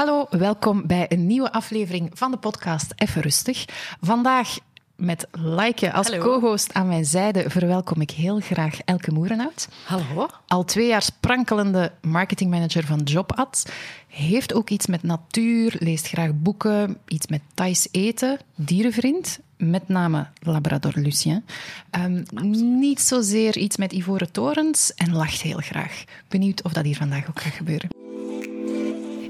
Hallo, welkom bij een nieuwe aflevering van de podcast Even Rustig. Vandaag met Laike als co-host aan mijn zijde verwelkom ik heel graag Elke Moerenhout. Hallo. Al twee jaar sprankelende marketingmanager van JobAd. Heeft ook iets met natuur, leest graag boeken, iets met Thais eten, dierenvriend, met name Labrador Lucien. Um, niet zozeer iets met ivoren torens en lacht heel graag. Benieuwd of dat hier vandaag ook gaat gebeuren.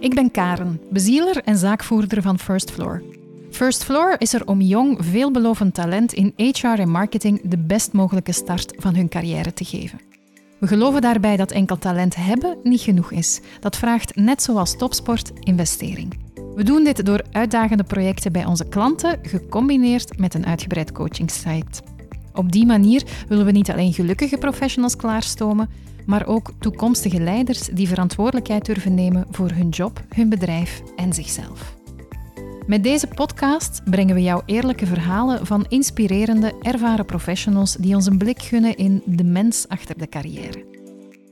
Ik ben Karen, bezieler en zaakvoerder van First Floor. First Floor is er om jong, veelbelovend talent in HR en marketing de best mogelijke start van hun carrière te geven. We geloven daarbij dat enkel talent hebben niet genoeg is. Dat vraagt, net zoals topsport, investering. We doen dit door uitdagende projecten bij onze klanten, gecombineerd met een uitgebreid coachingsite. Op die manier willen we niet alleen gelukkige professionals klaarstomen, maar ook toekomstige leiders die verantwoordelijkheid durven nemen voor hun job, hun bedrijf en zichzelf. Met deze podcast brengen we jou eerlijke verhalen van inspirerende, ervaren professionals die ons een blik gunnen in de mens achter de carrière.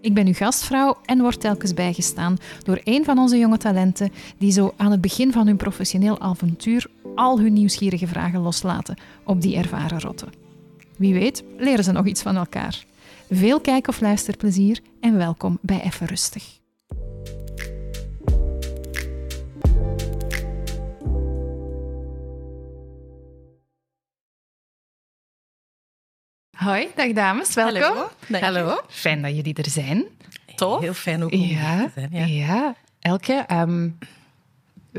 Ik ben uw gastvrouw en word telkens bijgestaan door een van onze jonge talenten die zo aan het begin van hun professioneel avontuur al hun nieuwsgierige vragen loslaten op die ervaren rotten. Wie weet, leren ze nog iets van elkaar. Veel kijk- of luisterplezier en welkom bij Even Rustig. Hoi, dag dames, welkom. Hallo. Hallo. Fijn dat jullie er zijn. Tof. Heel fijn ook om ja, te zijn. Ja. ja. Elke, um,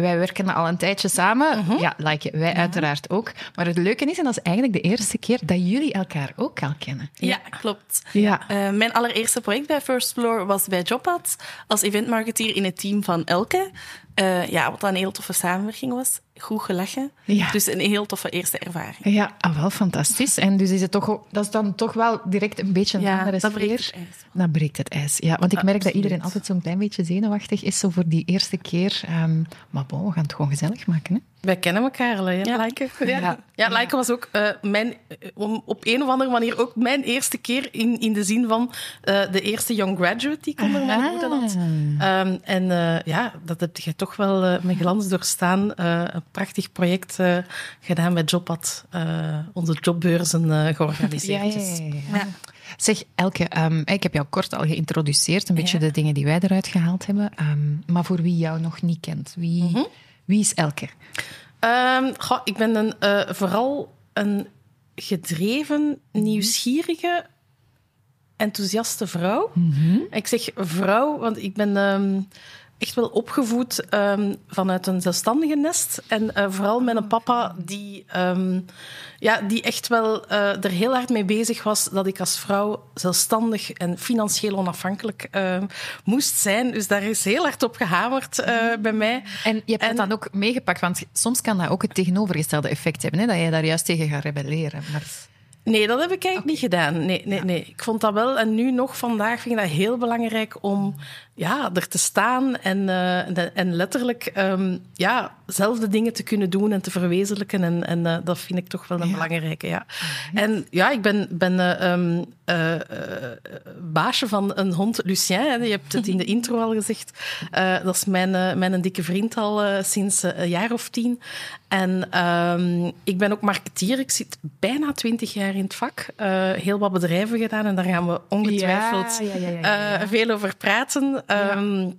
wij werken al een tijdje samen. Mhm. Ja, like, wij uiteraard ook. Maar het leuke is, en dat is eigenlijk de eerste keer dat jullie elkaar ook al kennen. Ja, klopt. Ja. Eh, mijn allereerste project bij First Floor was bij JobAd als eventmarketeer in het team van Elke. Eh, ja, wat een heel toffe samenwerking was. Goed gelachen. Ja. Dus een heel toffe eerste ervaring. Ja, ah, wel fantastisch. En dus is het toch, ook- dat is dan toch wel direct een beetje een Ja, andere dat sfeer. breekt het ijs. Dat breekt het ijs. Ja, want ik merk dat iedereen altijd zo'n klein beetje zenuwachtig is zo voor die eerste keer. Ehm, maar bon, we gaan het gewoon gezellig maken. Hè? Wij kennen elkaar al, hè? Ja. Laike? Ja. Ja, ja Laike was ook eh, mijn, eh, om, op een of andere manier ook mijn eerste keer in, in de zin van eh, de eerste young graduate die ik onder mijn Aha. hoede had. Ehm, en eh, ja, dat heb je toch wel met glans doorstaan. Prachtig project eh, gedaan met Jobpad, eh, onze jobbeurzen eh, georganiseerd. Ja. Zeg, Elke, ehm, ik heb jou kort al geïntroduceerd, een beetje de dingen die wij eruit gehaald hebben. Ehm, maar voor wie jou nog niet kent, wie, Mhm. wie is Elke? Ehm, goh, ik ben een, vooral een gedreven, nieuwsgierige, enthousiaste vrouw. Ik zeg vrouw, want ik ben echt wel opgevoed ehm, vanuit een zelfstandige nest. En eh, vooral met een papa die, ehm, ja, die echt wel eh, er heel hard mee bezig was dat ik als vrouw zelfstandig en financieel onafhankelijk ehm, moest zijn. Dus daar is heel hard op gehamerd eh, bij mij. En je hebt En- het dan ook meegepakt, want soms kan dat ook het tegenovergestelde effect hebben, hè, dat je daar juist tegen gaat rebelleren. Maar... Nee, dat heb ik eigenlijk niet gedaan. Nee, nee, nee. Ik vond dat wel, en nu nog vandaag vind ik dat heel belangrijk om ja, er te staan en, eh, en letterlijk ehm, ja, zelf de dingen te kunnen doen en te verwezenlijken. En, en eh, dat vind ik toch wel een Ja. belangrijke. Ja. En ja, ik ben, ben eh, ehm, eh, eh, baasje van een hond, Lucien. Hè. Je hebt het in de intro al gezegd. Dat is mijn, mijn dikke vriend al sinds een jaar of tien. En ehm, ik ben ook marketeer. Ik zit bijna twintig jaar in het vak. Heel wat bedrijven gedaan en daar gaan we ongetwijfeld Ja, veel over praten. Ehm,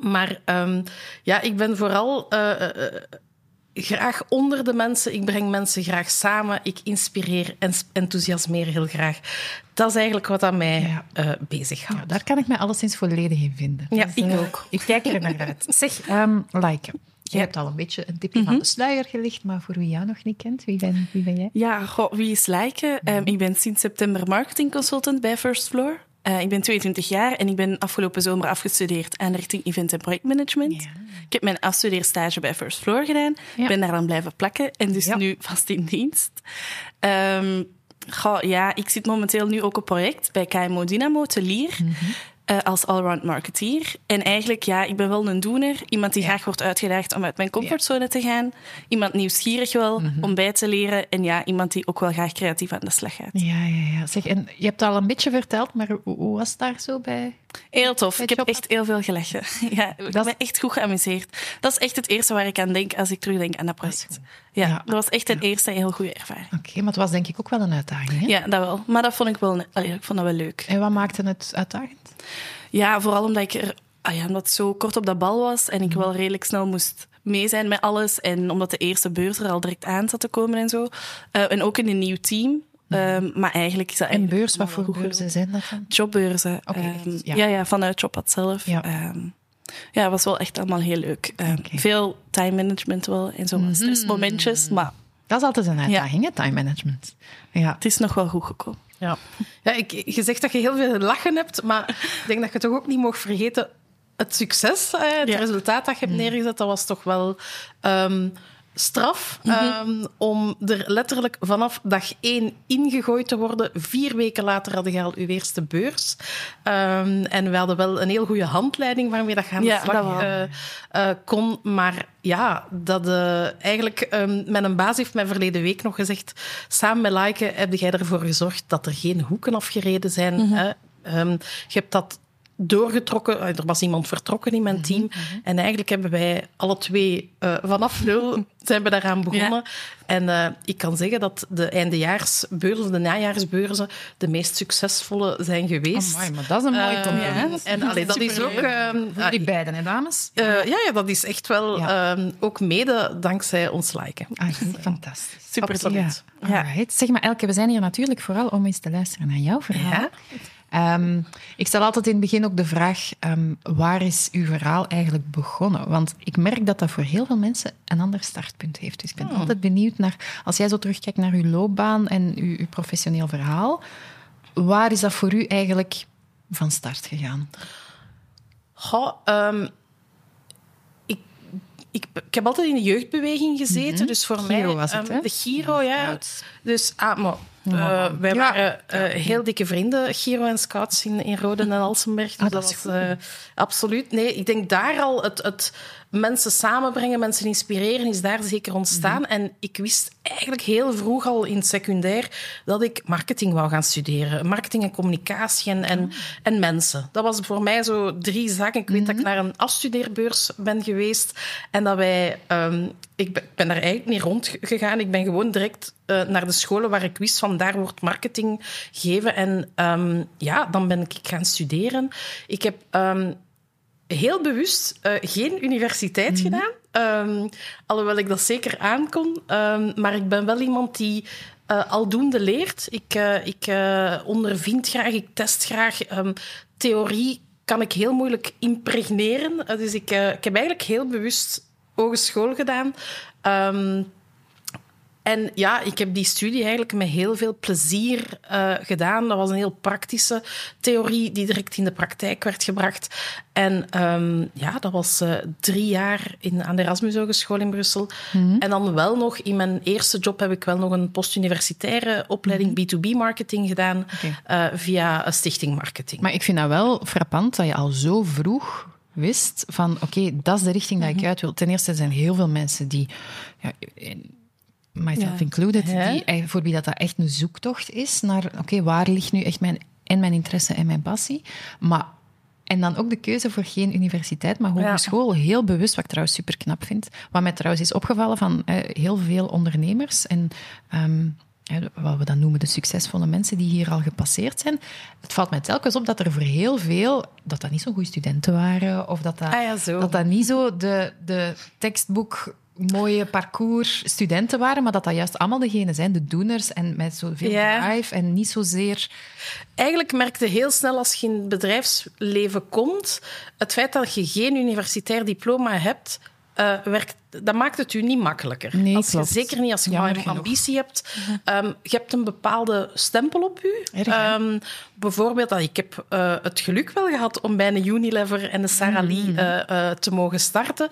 Maar ehm, ja, ik ben vooral eh, eh, eh, graag onder de mensen. Ik breng mensen graag samen. Ik inspireer en enthousiasmeer heel graag. Dat is eigenlijk wat aan mij Ja. eh bezighoudt. Ja, daar kan ik mij alleszins volledig in vinden. Ja, Dus, ik ook. Ik kijk er naar uit. Zeg, ehm Laike, je hebt al een beetje een tipje van de sluier gelicht, maar voor wie jou nog niet kent, wie ben, wie ben jij? Ja, goh, wie is Lijken? Ehm, ik ben sinds september marketingconsultant bij First Floor. Eh, ik ben 22 jaar en ik ben afgelopen zomer afgestudeerd aan richting event en projectmanagement. Ja. Ik heb mijn afstudeerstage bij First Floor gedaan. Ja. ben daar dan blijven plakken en dus Ja. nu vast in dienst. Ehm, goh, ja, ik zit momenteel nu ook op project bij KMO Dynamo te Lier. Mhm. Eh, als allround marketeer. En eigenlijk, ja, ik ben wel een doener. Iemand die Ja. graag wordt uitgedaagd om uit mijn comfortzone te gaan. Iemand nieuwsgierig wel Mhm. om bij te leren. En ja, iemand die ook wel graag creatief aan de slag gaat. Ja, ja, ja. Zeg, en je hebt al een beetje verteld, maar hoe, hoe was het daar zo bij Heel tof. Ik heb echt heel veel gelachen. Ja, ik ben echt goed geamuseerd. Dat is echt het eerste waar ik aan denk als ik terugdenk aan dat project. Ja, dat was echt een eerste heel goede ervaring. Oké, maar het was denk ik ook wel een uitdaging. Hè? Ja, dat wel. Maar dat vond ik wel, allee, ik vond dat wel leuk. En wat maakte het uitdagend? Ja, vooral omdat ik er, ah ja, omdat het zo kort op dat bal was en Mhm. ik wel redelijk snel moest mee zijn met alles. En omdat de eerste beurs er al direct aan zat te komen en zo. Eh, en ook in een nieuw team. Ehm, maar eigenlijk is dat Mhm. En beurs, wat voor goed beurzen zijn dat? Jobbeurzen. Oké, Ehm, ja. ja. Ja, vanuit Jobpad zelf. Ja. Ja. ja, het was wel echt allemaal heel leuk. Ehm. Veel time management wel en zo wat stressmomentjes. Maar Dat is altijd een uitdaging, hè, time management. Ja. het is nog wel goed gekomen. Ja. Ja, ik, je zegt dat je heel veel lachen hebt, maar ik denk dat je toch ook niet mag vergeten het succes, eh, het Ja. resultaat dat je hebt neergezet, dat was toch wel ehm, straf ehm, om er letterlijk vanaf dag één ingegooid te worden. Vier weken later hadden je al je eerste beurs. Ehm, en we hadden wel een heel goede handleiding waarmee dat je aan de Ja, slag eh, eh, kon. Maar ja, dat eh, eigenlijk ehm, mijn baas heeft mij verleden week nog gezegd, samen met Laike heb jij ervoor gezorgd dat er geen hoeken afgereden zijn. Mhm. hè. Je hebt dat doorgetrokken. Eh, Er was iemand vertrokken in mijn Mhm, team. En eigenlijk hebben wij alle twee eh, vanaf nul zijn we daaraan begonnen. En eh, ik kan zeggen dat de eindejaarsbeurzen, de najaarsbeurzen, de meest succesvolle zijn geweest. Amai, maar dat is een mooi compliment. En allee, dat is ook... Ehm, Voor die beiden, hè, dames? ja, ja, dat is echt wel Ja. ehm, ook mede dankzij ons liken. Ah, fantastisch. Super Absoluut. Ja. Zeg maar, Elke, we zijn hier natuurlijk vooral om eens te luisteren naar jouw verhaal. Ehm, ik stel altijd in het begin ook de vraag, ehm, waar is uw verhaal eigenlijk begonnen? Want ik merk dat dat voor heel veel mensen een ander startpunt heeft. Dus ik ben altijd benieuwd naar, als jij zo terugkijkt naar uw loopbaan en uw, uw professioneel verhaal, waar is dat voor u eigenlijk van start gegaan? Goh, ehm, ik, ik, ik heb altijd in de jeugdbeweging gezeten, dus voor Giro mij... was het, hè? De Giro, ja. Dus, ah, maar... eh, Ja. wij Ja. waren eh, heel dikke vrienden, Giro en Scouts in, in Roden en Alsenberg. Dus Ah, dat dat is was eh, absoluut... Nee, ik denk daar al het, het mensen samenbrengen, mensen inspireren, is daar zeker ontstaan. Mhm. En ik wist eigenlijk heel vroeg al in het secundair dat ik marketing wou gaan studeren. Marketing en communicatie en, en, Ah. en mensen. Dat was voor mij zo drie zaken. Ik weet Mhm. dat ik naar een afstudeerbeurs ben geweest en dat wij... ehm, ik ben, ik ben daar eigenlijk niet rondgegaan. Ik ben gewoon direct eh, naar de scholen waar ik wist van daar wordt marketing gegeven. En ehm, ja, dan ben ik gaan studeren. Ik heb... ehm, heel bewust eh, geen universiteit gedaan. Ehm, alhoewel ik dat zeker aankon. Ehm, maar ik ben wel iemand die eh, aldoende leert. Ik, eh, ik ondervind graag, ik test graag. Ehm, theorie kan ik heel moeilijk impregneren. Dus ik, ik heb eigenlijk heel bewust hogeschool gedaan. En ja, ik heb die studie eigenlijk met heel veel plezier eh, gedaan. Dat was een heel praktische theorie die direct in de praktijk werd gebracht. En ehm, ja, dat was eh, drie jaar in, aan de Erasmus Hogeschool in Brussel. En dan wel nog, in mijn eerste job heb ik wel nog een postuniversitaire opleiding B2B-marketing gedaan Oké. eh, via stichting marketing. Maar ik vind dat wel frappant dat je al zo vroeg wist van oké, dat is de richting dat ik uit wil. Ten eerste zijn heel veel mensen die, ja, myself Ja. included, die, eh, voor wie dat, dat echt een zoektocht is naar oké, waar ligt nu echt mijn, en mijn interesse en mijn passie. Maar, en dan ook de keuze voor geen universiteit, maar hogeschool. Heel bewust, wat ik trouwens super knap vind. Wat mij trouwens is opgevallen van eh, heel veel ondernemers en ehm, wat we dan noemen de succesvolle mensen die hier al gepasseerd zijn. Het valt mij telkens op dat er voor heel veel, dat dat niet zo goede studenten waren, of dat dat, Ah ja, dat, dat niet zo de, de tekstboek mooie parcours studenten waren, maar dat dat juist allemaal degenen zijn, de doeners en met zoveel Ja. drive en niet zozeer... Eigenlijk merkte heel snel als je in het bedrijfsleven komt, het feit dat je geen universitair diploma hebt, eh, werkt, dat maakt het u niet makkelijker. Nee, als je, zeker niet als je maar een ambitie hebt. Ehm, je hebt een bepaalde stempel op u. Erg? Ehm, bijvoorbeeld, ik heb eh, het geluk wel gehad om bij een Unilever en een Sarah Mm. Lee eh, te mogen starten.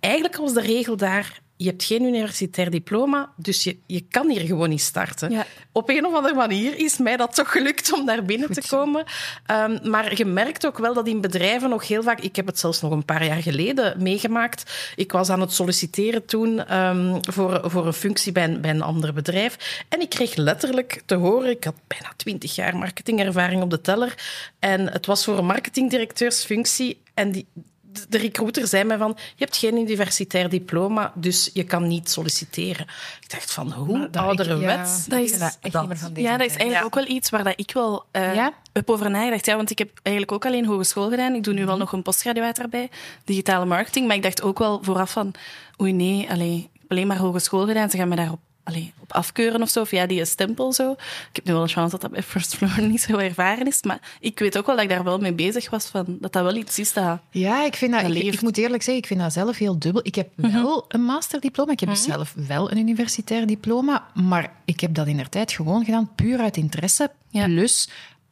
Eigenlijk was de regel daar je hebt geen universitair diploma, dus je, je kan hier gewoon niet starten. Ja. Op een of andere manier is mij dat toch gelukt om daar binnen te komen. Um, maar je merkt ook wel dat in bedrijven nog heel vaak... Ik heb het zelfs nog een paar jaar geleden meegemaakt. Ik was aan het solliciteren toen um, voor, voor een functie bij een, bij een ander bedrijf. En ik kreeg letterlijk te horen... Ik had bijna twintig jaar marketingervaring op de teller. En het was voor een marketingdirecteursfunctie. En die, de recruiter zei mij van, je hebt geen universitair diploma, dus je kan niet solliciteren. Ik dacht van, hoe ouderwets? Ja, dat is, dat echt niet meer van deze ja, dat is eigenlijk ja. ook wel iets waar dat ik wel uh, ja? heb over nagedacht. Ja, want ik heb eigenlijk ook alleen hogeschool gedaan. Ik doe nu wel nog een postgraduaat erbij, digitale marketing. Maar ik dacht ook wel vooraf van, oei nee, alleen, alleen maar hogeschool gedaan. Ze gaan me daarop allee, op afkeuren of zo, via die stempel zo. Ik heb nu wel een chance dat dat bij First Floor niet zo ervaren is, maar ik weet ook wel dat ik daar wel mee bezig was, van, dat dat wel iets is dat Ja, ik vind dat, dat ik, ik, moet eerlijk zeggen, ik vind dat zelf heel dubbel. Ik heb wel mm -hmm. een masterdiploma, ik heb mm -hmm. zelf wel een universitair diploma, maar ik heb dat in der tijd gewoon gedaan, puur uit interesse, ja. plus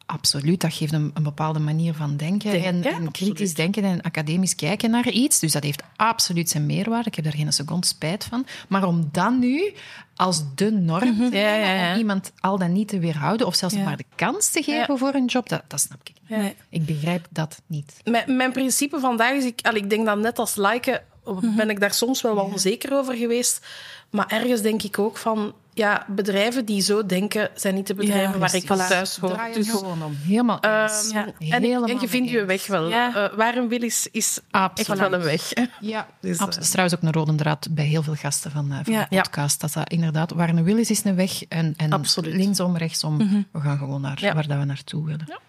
Absoluut, dat geeft een, een bepaalde manier van denken Denk, en, en kritisch denken en academisch kijken naar iets. Dus dat heeft absoluut zijn meerwaarde. Ik heb daar geen seconde spijt van. Maar om dan nu als de norm mm -hmm. ja, ja, ja. om iemand al dan niet te weerhouden of zelfs maar de kans te geven voor een job, dat, dat snap ik niet. Ik begrijp dat niet. Mijn, mijn principe vandaag is, ik, ik denk dat net als liken -hmm. ben ik daar soms wel wat onzeker over geweest. Maar ergens denk ik ook van, ja, bedrijven die zo denken, zijn niet de bedrijven ja, waar ik voilà. thuis hoor. Dus gewoon om. Helemaal um, ja. en, Helemaal en je vindt je weg wel. Ja. Uh, waar een wil is, is echt wel een weg. Ja, dus, dat is trouwens ook een rode draad bij heel veel gasten van, uh, van de podcast. Dat dat inderdaad, waar een wil is, is een weg. En, en Absoluut. linksom, rechtsom, mm -hmm. we gaan gewoon naar waar dat we naartoe willen.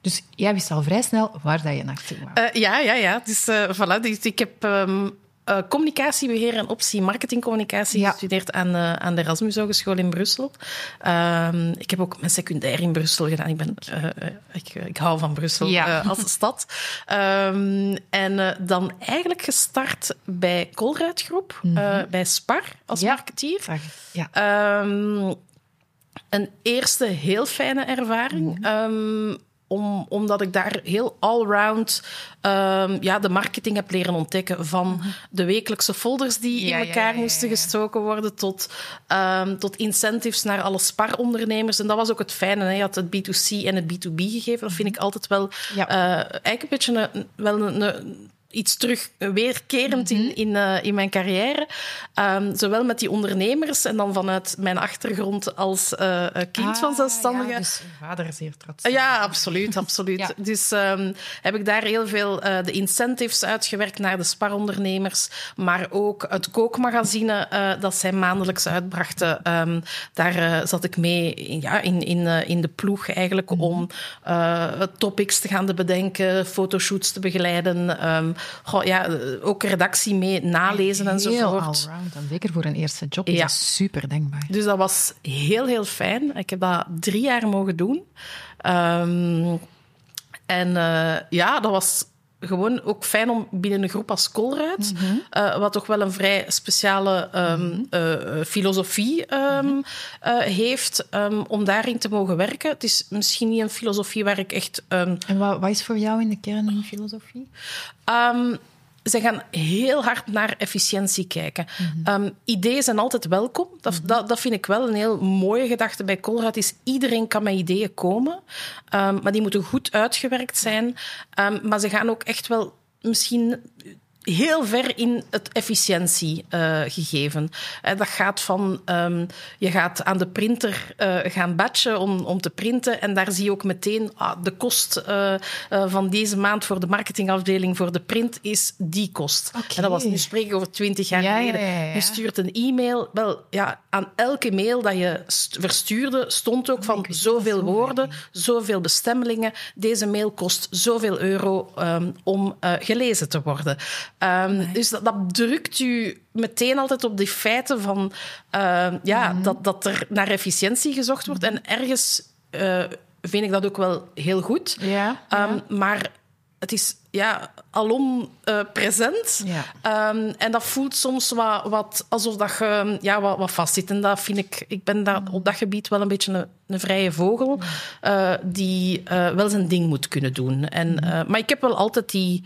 Dus jij wist al vrij snel waar dat je naartoe wou. Ja, ja, ja. Dus voilà. Dus ik heb um, uh, communicatiebeheer en optie marketingcommunicatie ja. gestudeerd aan, uh, aan de Erasmus Hogeschool in Brussel. Um, ik heb ook mijn secundair in Brussel gedaan. Ik, ben, uh, ik, ik hou van Brussel ja. als stad. Um, en dan eigenlijk gestart bij Colruyt Groep, mm -hmm. bij Spar als ja. marketeer. Ja. Um, een eerste heel fijne ervaring. Mm -hmm om, omdat ik daar heel allround um, ja, de marketing heb leren ontdekken. Van de wekelijkse folders die ja, in elkaar ja, ja, moesten gestoken worden, tot, um, tot incentives naar alle sparondernemers. En dat was ook het fijne. Hè. Je had het B2C en het B2B gegeven. Dat vind ik altijd wel uh, eigenlijk een beetje een, wel een, een iets terug weerkerend in, in, uh, in mijn carrière. Um, zowel met die ondernemers en dan vanuit mijn achtergrond als uh, kind ah, van zelfstandigen. Ja, dus vader is zeer trots. Uh, ja, absoluut. absoluut. ja. Dus um, heb ik daar heel veel de incentives uitgewerkt naar de sparondernemers, maar ook het kookmagazine dat zij maandelijks uitbrachten. Um, daar zat ik mee in, ja, in, in, in de ploeg eigenlijk mm -hmm. om topics te gaan bedenken, fotoshoots te begeleiden. Goh, ja, ook redactie mee nalezen enzovoort. allround. En zeker voor een eerste job is ja. dat super denkbaar. Dus dat was heel, heel fijn. Ik heb dat drie jaar mogen doen. Um, en uh, ja, dat was gewoon ook fijn om binnen een groep als Colruyt, mm -hmm. uh, wat toch wel een vrij speciale um, mm -hmm. uh, filosofie um, mm -hmm. heeft, um, om daarin te mogen werken. Het is misschien niet een filosofie waar ik echt... en wat, wat, is voor jou in de kern een filosofie? Ze gaan heel hard naar efficiëntie kijken. Mm -hmm. um, ideeën zijn altijd welkom. Dat, mm -hmm. dat, dat, vind ik wel een heel mooie gedachte bij Colruyt. Is iedereen kan met ideeën komen, um, maar die moeten goed uitgewerkt zijn. Um, maar ze gaan ook echt wel misschien heel ver in het efficiëntiegegeven. Uh, dat gaat van, um, je gaat aan de printer uh, gaan batchen om, om te printen en daar zie je ook meteen ah, de kost uh, van deze maand voor de marketingafdeling voor de print is die kost. Okay. En dat was nu spreken over twintig jaar ja, geleden. Ja, ja, je stuurt een e-mail. Wel, ja, aan elke mail dat je verstuurde stond ook van zoveel woorden, zoveel bestemmelingen. Deze mail kost zoveel euro um, om gelezen te worden. Um, nee. Dus dat, dat, drukt u meteen altijd op die feiten van uh, ja, mm -hmm. dat, dat er naar efficiëntie gezocht wordt. -hmm. En ergens uh, vind ik dat ook wel heel goed. Ja, um, ja. Maar het is ja, alom uh, present. Ja. Um, en dat voelt soms wat, wat alsof dat je ja, wat, wat vastzit. En dat vind ik, ik ben daar op dat gebied wel een beetje een, een vrije vogel uh, die uh, wel zijn ding moet kunnen doen. En, maar ik heb wel altijd die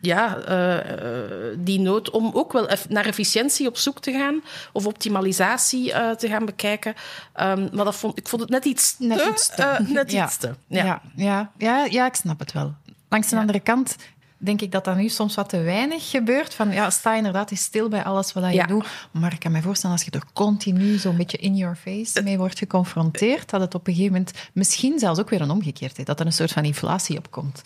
ja, uh, die nood om ook wel naar efficiëntie op zoek te gaan of optimalisatie uh, te gaan bekijken. Um, maar dat vond, ik vond het net iets te. Net iets te. Uh, net ja. Iets te. Ja. Ja, ja, ja, ja, ik snap het wel. Langs de andere kant denk ik dat dat nu soms wat te weinig gebeurt. Van, ja, sta inderdaad eens stil bij alles wat je doet. Maar ik kan me voorstellen, als je er continu zo'n beetje in your face mee wordt geconfronteerd, dat het op een gegeven moment misschien zelfs ook weer een omgekeerdheid, dat er een soort van inflatie opkomt.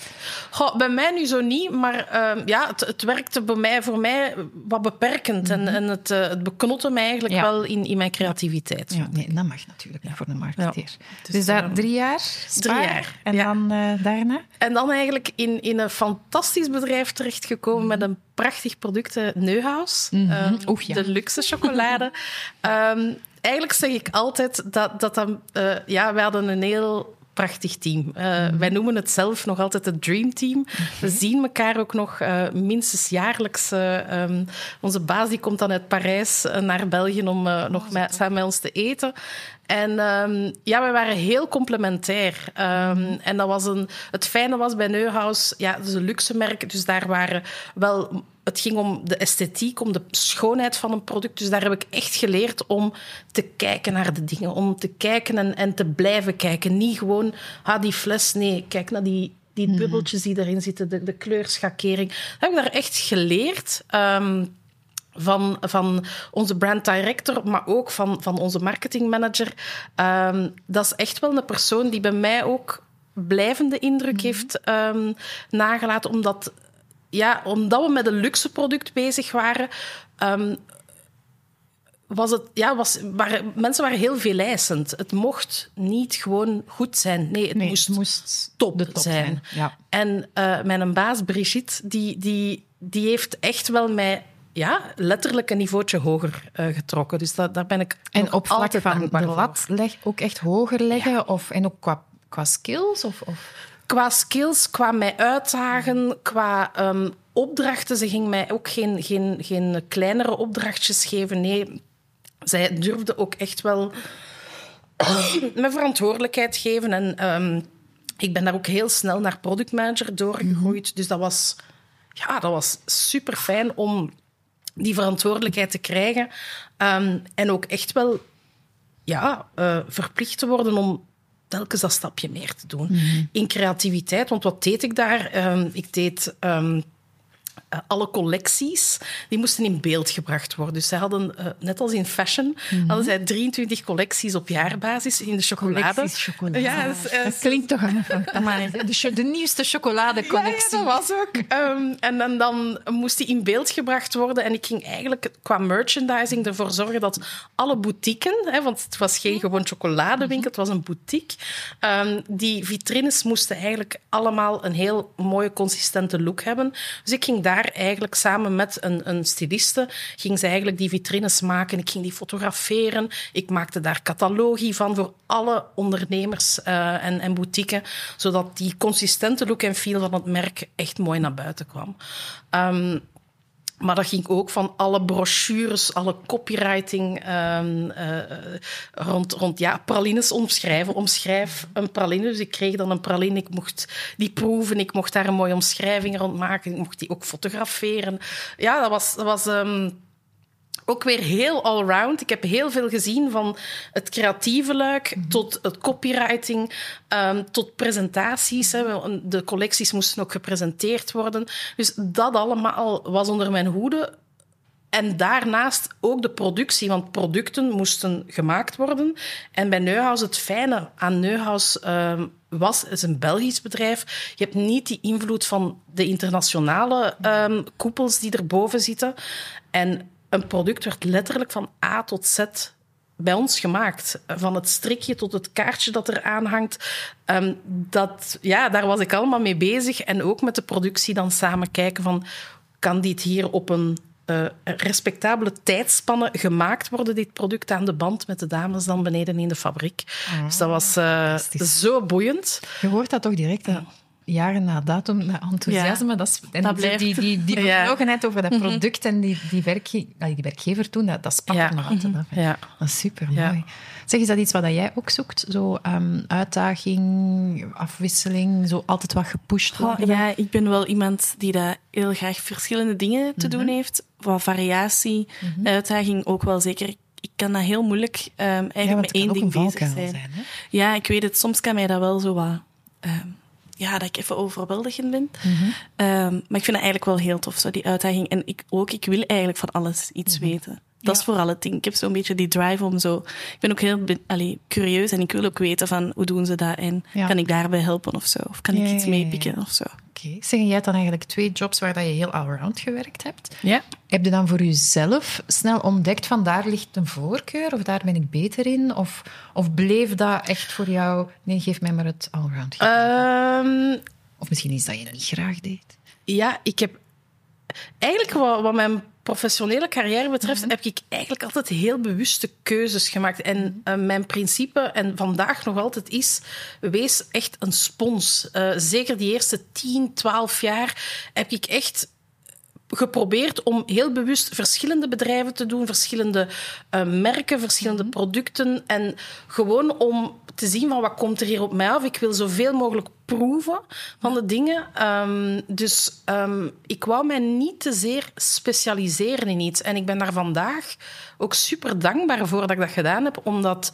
Goh, bij mij nu zo niet, maar uh, ja, het, het, werkte bij mij, voor mij wat beperkend. En, mhm. en het, uh, het beknotte mij eigenlijk wel in, in mijn creativiteit. Ja, nee, dat mag natuurlijk niet voor een marketeer. Dus, dus dat drie jaar? Drie jaar. En dan uh, daarna? En dan eigenlijk in, in een fantastisch bedrijf terechtgekomen met een prachtig product, Neuhaus. Mm -hmm. De luxe chocolade. um, eigenlijk zeg ik altijd dat, dat dan... Uh, ja, we hadden een heel prachtig team. Uh, Wij noemen het zelf nog altijd het Dream Team. We zien elkaar ook nog uh, minstens jaarlijks. Uh, um, onze baas die komt dan uit Parijs naar België om nog met, samen met ons te eten. En um, ja, we waren heel complementair. Um, en dat was een, het fijne was bij Neuhaus, ja, het is een luxe merk, dus daar waren wel het ging om de esthetiek, om de schoonheid van een product. Dus daar heb ik echt geleerd om te kijken naar de dingen. Om te kijken en, en te blijven kijken. Niet gewoon, ah, die fles. Nee, kijk naar die, die mhm. bubbeltjes die erin zitten, de, de kleurschakering. Dat heb ik daar echt geleerd. Um, van, van onze brand director, maar ook van, van onze marketingmanager. Um, dat is echt wel een persoon die bij mij ook blijvende indruk mhm. heeft um, nagelaten, omdat, ja, omdat we met een luxe product bezig waren. Um, was het, ja, was, waren, mensen waren heel veel eisend. Het mocht niet gewoon goed zijn. Nee, het moest, moest top, top, zijn. zijn. Ja. En uh, mijn baas Brigitte, die, die, die heeft echt wel mij ja, letterlijk een niveautje hoger uh, getrokken. Dus dat, daar ben ik En op vlak van de lat leg, ook echt hoger leggen? Ja. Of, en ook qua, qua skills? Of, of? Qua skills, qua mij uitdagen, qua um, opdrachten. Ze ging mij ook geen, geen, geen kleinere opdrachtjes geven. Nee, zij durfde ook echt wel mijn verantwoordelijkheid geven. En um, ik ben daar ook heel snel naar productmanager doorgegroeid. Mm Dus dat was, ja, dat was super fijn om die verantwoordelijkheid te krijgen. Um, en ook echt wel ja, uh, verplicht te worden om telkens dat stapje meer te doen. Mm In creativiteit, want wat deed ik daar? Um, ik deed um, uh, alle collecties die moesten in beeld gebracht worden. Dus ze hadden, uh, net als in fashion, mm -hmm. hadden zij 23 collecties op jaarbasis in de chocolade. chocolade. Ja, dus, uh, dat klinkt toch aan de, de nieuwste chocoladecollectie. Ja, ja, dat was ook. Um, en dan, dan moest die in beeld gebracht worden. En ik ging eigenlijk qua merchandising ervoor zorgen dat alle boutiquen, hè, want het was geen gewoon chocoladewinkel, het was een boutique, um, die vitrines moesten eigenlijk allemaal een heel mooie, consistente look hebben. Dus ik ging daar eigenlijk samen met een, een ging ze eigenlijk die vitrines maken. Ik ging die fotograferen. Ik maakte daar catalogie van voor alle ondernemers uh, en, en zodat die consistente look en feel van het merk echt mooi naar buiten kwam. Um, maar dat ging ook van alle brochures, alle copywriting um, uh, rond, rond ja, pralines omschrijven. Omschrijf een praline. Dus ik kreeg dan een praline, ik mocht die proeven, ik mocht daar een mooie omschrijving rond maken, ik mocht die ook fotograferen. Ja, dat was... Dat was um, ook weer heel allround. Ik heb heel veel gezien van het creatieve luik mhm. tot het copywriting, um, tot presentaties. De collecties moesten ook gepresenteerd worden. Dus dat allemaal was onder mijn hoede. En daarnaast ook de productie, want producten moesten gemaakt worden. En bij Neuhaus, het fijne aan Neuhaus um, was, het is een Belgisch bedrijf. Je hebt niet die invloed van de internationale um, koepels die erboven zitten. En een product werd letterlijk van A tot Z bij ons gemaakt. Van het strikje tot het kaartje dat er aan hangt. Um, dat, ja, daar was ik allemaal mee bezig. En ook met de productie dan samen kijken van... Kan dit hier op een uh, respectabele tijdspanne gemaakt worden, dit product aan de band met de dames dan beneden in de fabriek. Ah, dus dat was uh, zo boeiend. Je hoort dat toch direct, hè? Jaren na datum, na enthousiasme. Dat, is, en dat blijft. Die, die, die bevlogenheid over dat mhm. product en die, die, werkge die werkgever toen, dat, dat spakt er nog altijd af. Ja. Dat is super mooi. Zeg, is dat iets wat jij ook zoekt? Zo um, uitdaging, afwisseling, zo altijd wat gepusht worden? ja, ik ben wel iemand die dat heel graag verschillende dingen te doen mhm. heeft. Wat variatie, mhm. uitdaging ook wel zeker ik kan dat heel moeilijk um, eigenlijk met één ding bezig zijn. zijn ja, ik weet het. Soms kan mij dat wel zo wat um, ja, dat ik even overweldigend ben. Ehm, maar ik vind het eigenlijk wel heel tof, zo, die uitdaging. En ik ook, ik wil eigenlijk van alles iets mhm. weten. Dat is vooral het ding. Ik heb zo'n beetje die drive om zo... Ik ben ook heel allee, curieus en ik wil ook weten van hoe doen ze dat en kan ik daarbij helpen of zo? Of kan ik iets meepikken of zo? Oké. Zeg, jij hebt dan eigenlijk twee jobs waar dat je heel allround gewerkt hebt. Ja. Heb je dan voor jezelf snel ontdekt van daar ligt een voorkeur of daar ben ik beter in? Of, of bleef dat echt voor jou... Nee, geef mij maar het allround. Um, of misschien iets dat je niet graag deed? Ja, ik heb... Eigenlijk wat, wat mijn professionele carrière betreft, mhm. heb ik eigenlijk altijd heel bewuste keuzes gemaakt. En mhm. eh, mijn principe, en vandaag nog altijd is, wees echt een spons. Uh, zeker die eerste 10, 12 jaar heb ik echt geprobeerd om heel bewust verschillende bedrijven te doen, verschillende uh, merken, verschillende mhm. producten. En gewoon om te zien van wat komt er hier op mij af. Ik wil zoveel mogelijk proeven van de dingen. Um, dus um, ik wou mij niet te zeer specialiseren in iets. En ik ben daar vandaag ook super dankbaar voor dat ik dat gedaan heb, omdat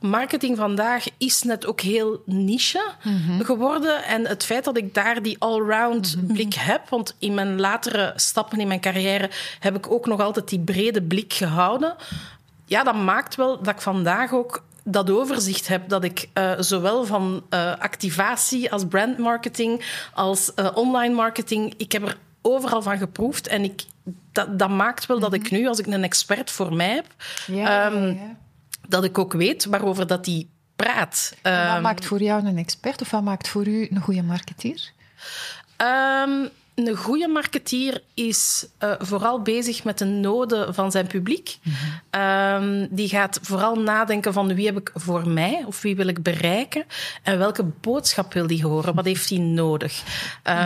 marketing vandaag is net ook heel niche mm geworden. En het feit dat ik daar die all-round mhm. blik heb, want in mijn latere stappen in mijn carrière heb ik ook nog altijd die brede blik gehouden. Ja, dat maakt wel dat ik vandaag ook dat overzicht heb dat ik uh, zowel van uh, activatie als brandmarketing als uh, online marketing, ik heb er overal van geproefd en ik, dat, dat maakt wel dat ik mhm. nu, als ik een expert voor mij heb, ja, um, ja, dat ik ook weet waarover dat die praat. Wat ehm, maakt voor jou een expert of wat maakt voor u een goede marketeer? Um, een goede marketeer is uh, vooral bezig met de noden van zijn publiek. Mm -hmm. die gaat vooral nadenken van wie heb ik voor mij of wie wil ik bereiken en welke boodschap wil die horen, wat heeft hij nodig.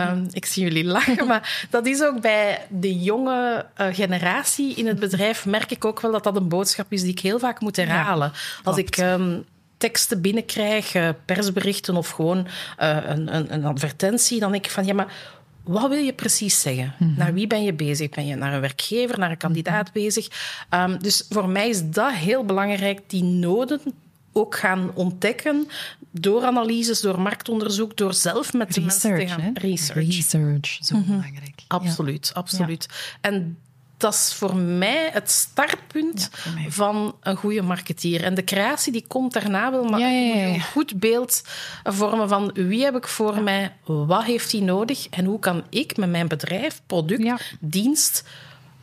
Um, Ik zie jullie lachen, maar dat is ook bij de jonge uh, generatie in het bedrijf merk ik ook wel dat dat een boodschap is die ik heel vaak moet herhalen. Ja, Als ik um, teksten binnenkrijg, uh, persberichten of gewoon uh, een, een, een advertentie, dan denk ik van ja, maar wat wil je precies zeggen? Mhm. Naar wie ben je bezig? Ben je naar een werkgever, naar een kandidaat mhm. bezig? Um, dus voor mij is dat heel belangrijk, die noden ook gaan ontdekken door analyses, door marktonderzoek, door zelf met de mensen te gaan... Research. Research, zo mm belangrijk. Absoluut, absoluut. En dat is voor mij het startpunt van een goede marketeer. En de creatie die komt daarna wel, maar ja, een goed beeld vormen van wie heb ik voor mij, wat heeft hij nodig en hoe kan ik met mijn bedrijf, product, dienst